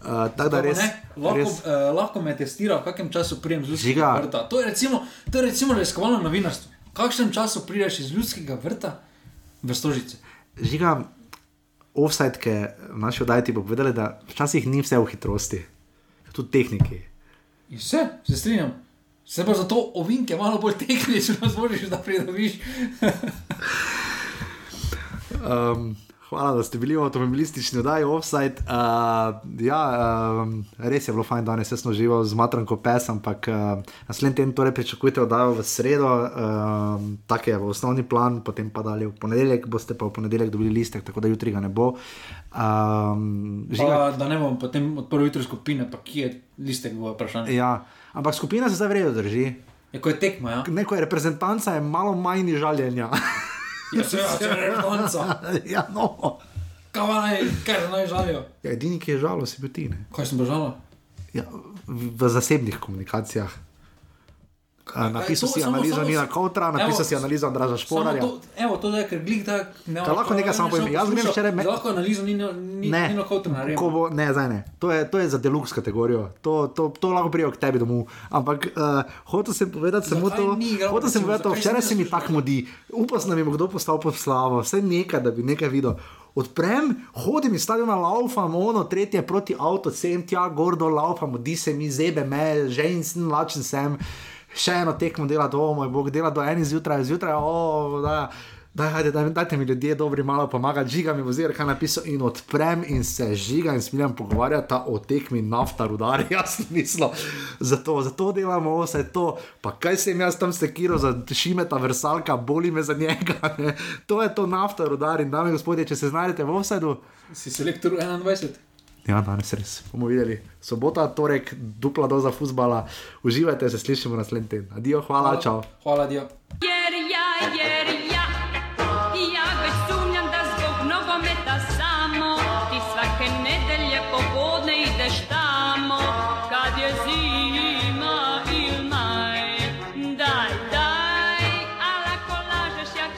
uh, tako da res. ne, lahko, res uh, lahko me testira, v kakem času prijem z ljudskega vrta. To je recimo, to je recimo raziskovalno novinarstvo. V kakšnem času prideš iz ljudskega vrta v stožice? žiga, offside-ke v naši oddaji bo povedali, da včasih ni vse v hitrosti, tudi tehniki. In vse, se strinjam. Se pa zato ovinke malo bolj tehnično zmoriš, da pridobiš. Um, hvala, da ste bili v avtomobilistični oddaji Offside. Uh, ja, um, res je bilo fajn danes, jaz sem živel z matranko pes, ampak uh, naslednji teden torej pričakujte oddajo v sredo, um, tak je v osnovni plan, potem pa dalje v ponedeljek, boste pa v ponedeljek dobili listek, tako da jutri ga ne bo. Um, žiga, Pa, da ne bom potem odprl jutri skupine, pa kje je listek bo vprašanje. ja, ampak skupina se zdaj vredo drži. Je ko je tekmo, ja? Neko je reprezentanca, je malo manj žaljenja. Ja, se ja, se je konca. ja, no. Kaj naj, kaj naj žalijo? ja, edini, ki je žalo, si bil ti. ne. Kaj sem božala? Ja, v, v zasebnih komunikacijah. Napisal to si analizo Nina Kautra, napisal si analizo Andraža Šporarja. To, evo, to je, ker glik da. Ne, Kaj lahko nekaj samo povem? Jaz grem včeraj me- Lahko analizo ni, ni, Ne, ni lahko to narediti. ko bo, ne, zdaj ne. To je, to je za deluxe kategorijo, to, to, to lahko prijo k tebi domov. Ampak uh, hotel sem povedati samo to, hotel sem povedati, to, včeraj se mi tako mudi, upal sem, da mi bo kdo postal pod slavo, vse nekaj, da bi nekaj videl. Odprem, hodim iz stadiona, laufam, ono, tretje proti avtu, sem tja, gordo laufam, di se mi zebe, me, že in lačen sem, še eno tekmo dela do, moj bog, dela do eni zjutraj, zjutraj, o, da. Daj, hajde, daj, dajte mi ljudje dobri malo pomagati, žiga mi oziroma kaj napisal in odprem in se žiga in smiljem pogovarjati o tekmi nafta rudar, jaz mislim, zato, zato delamo vse to, pa kaj sem jaz tam sekiral za šimeta vrsalka, boli me za njega, ne? to je to nafta rudar in dame in gospodje, če se znajdete v offsetu, Si selektor 21. ja, danes res, bomo videli, sobota, torek, dupla doza futbala, uživajte, se slišimo naslednji teden, adijo, hvala, hvala. čau. Hvala, Dio. Jer ja, jer ja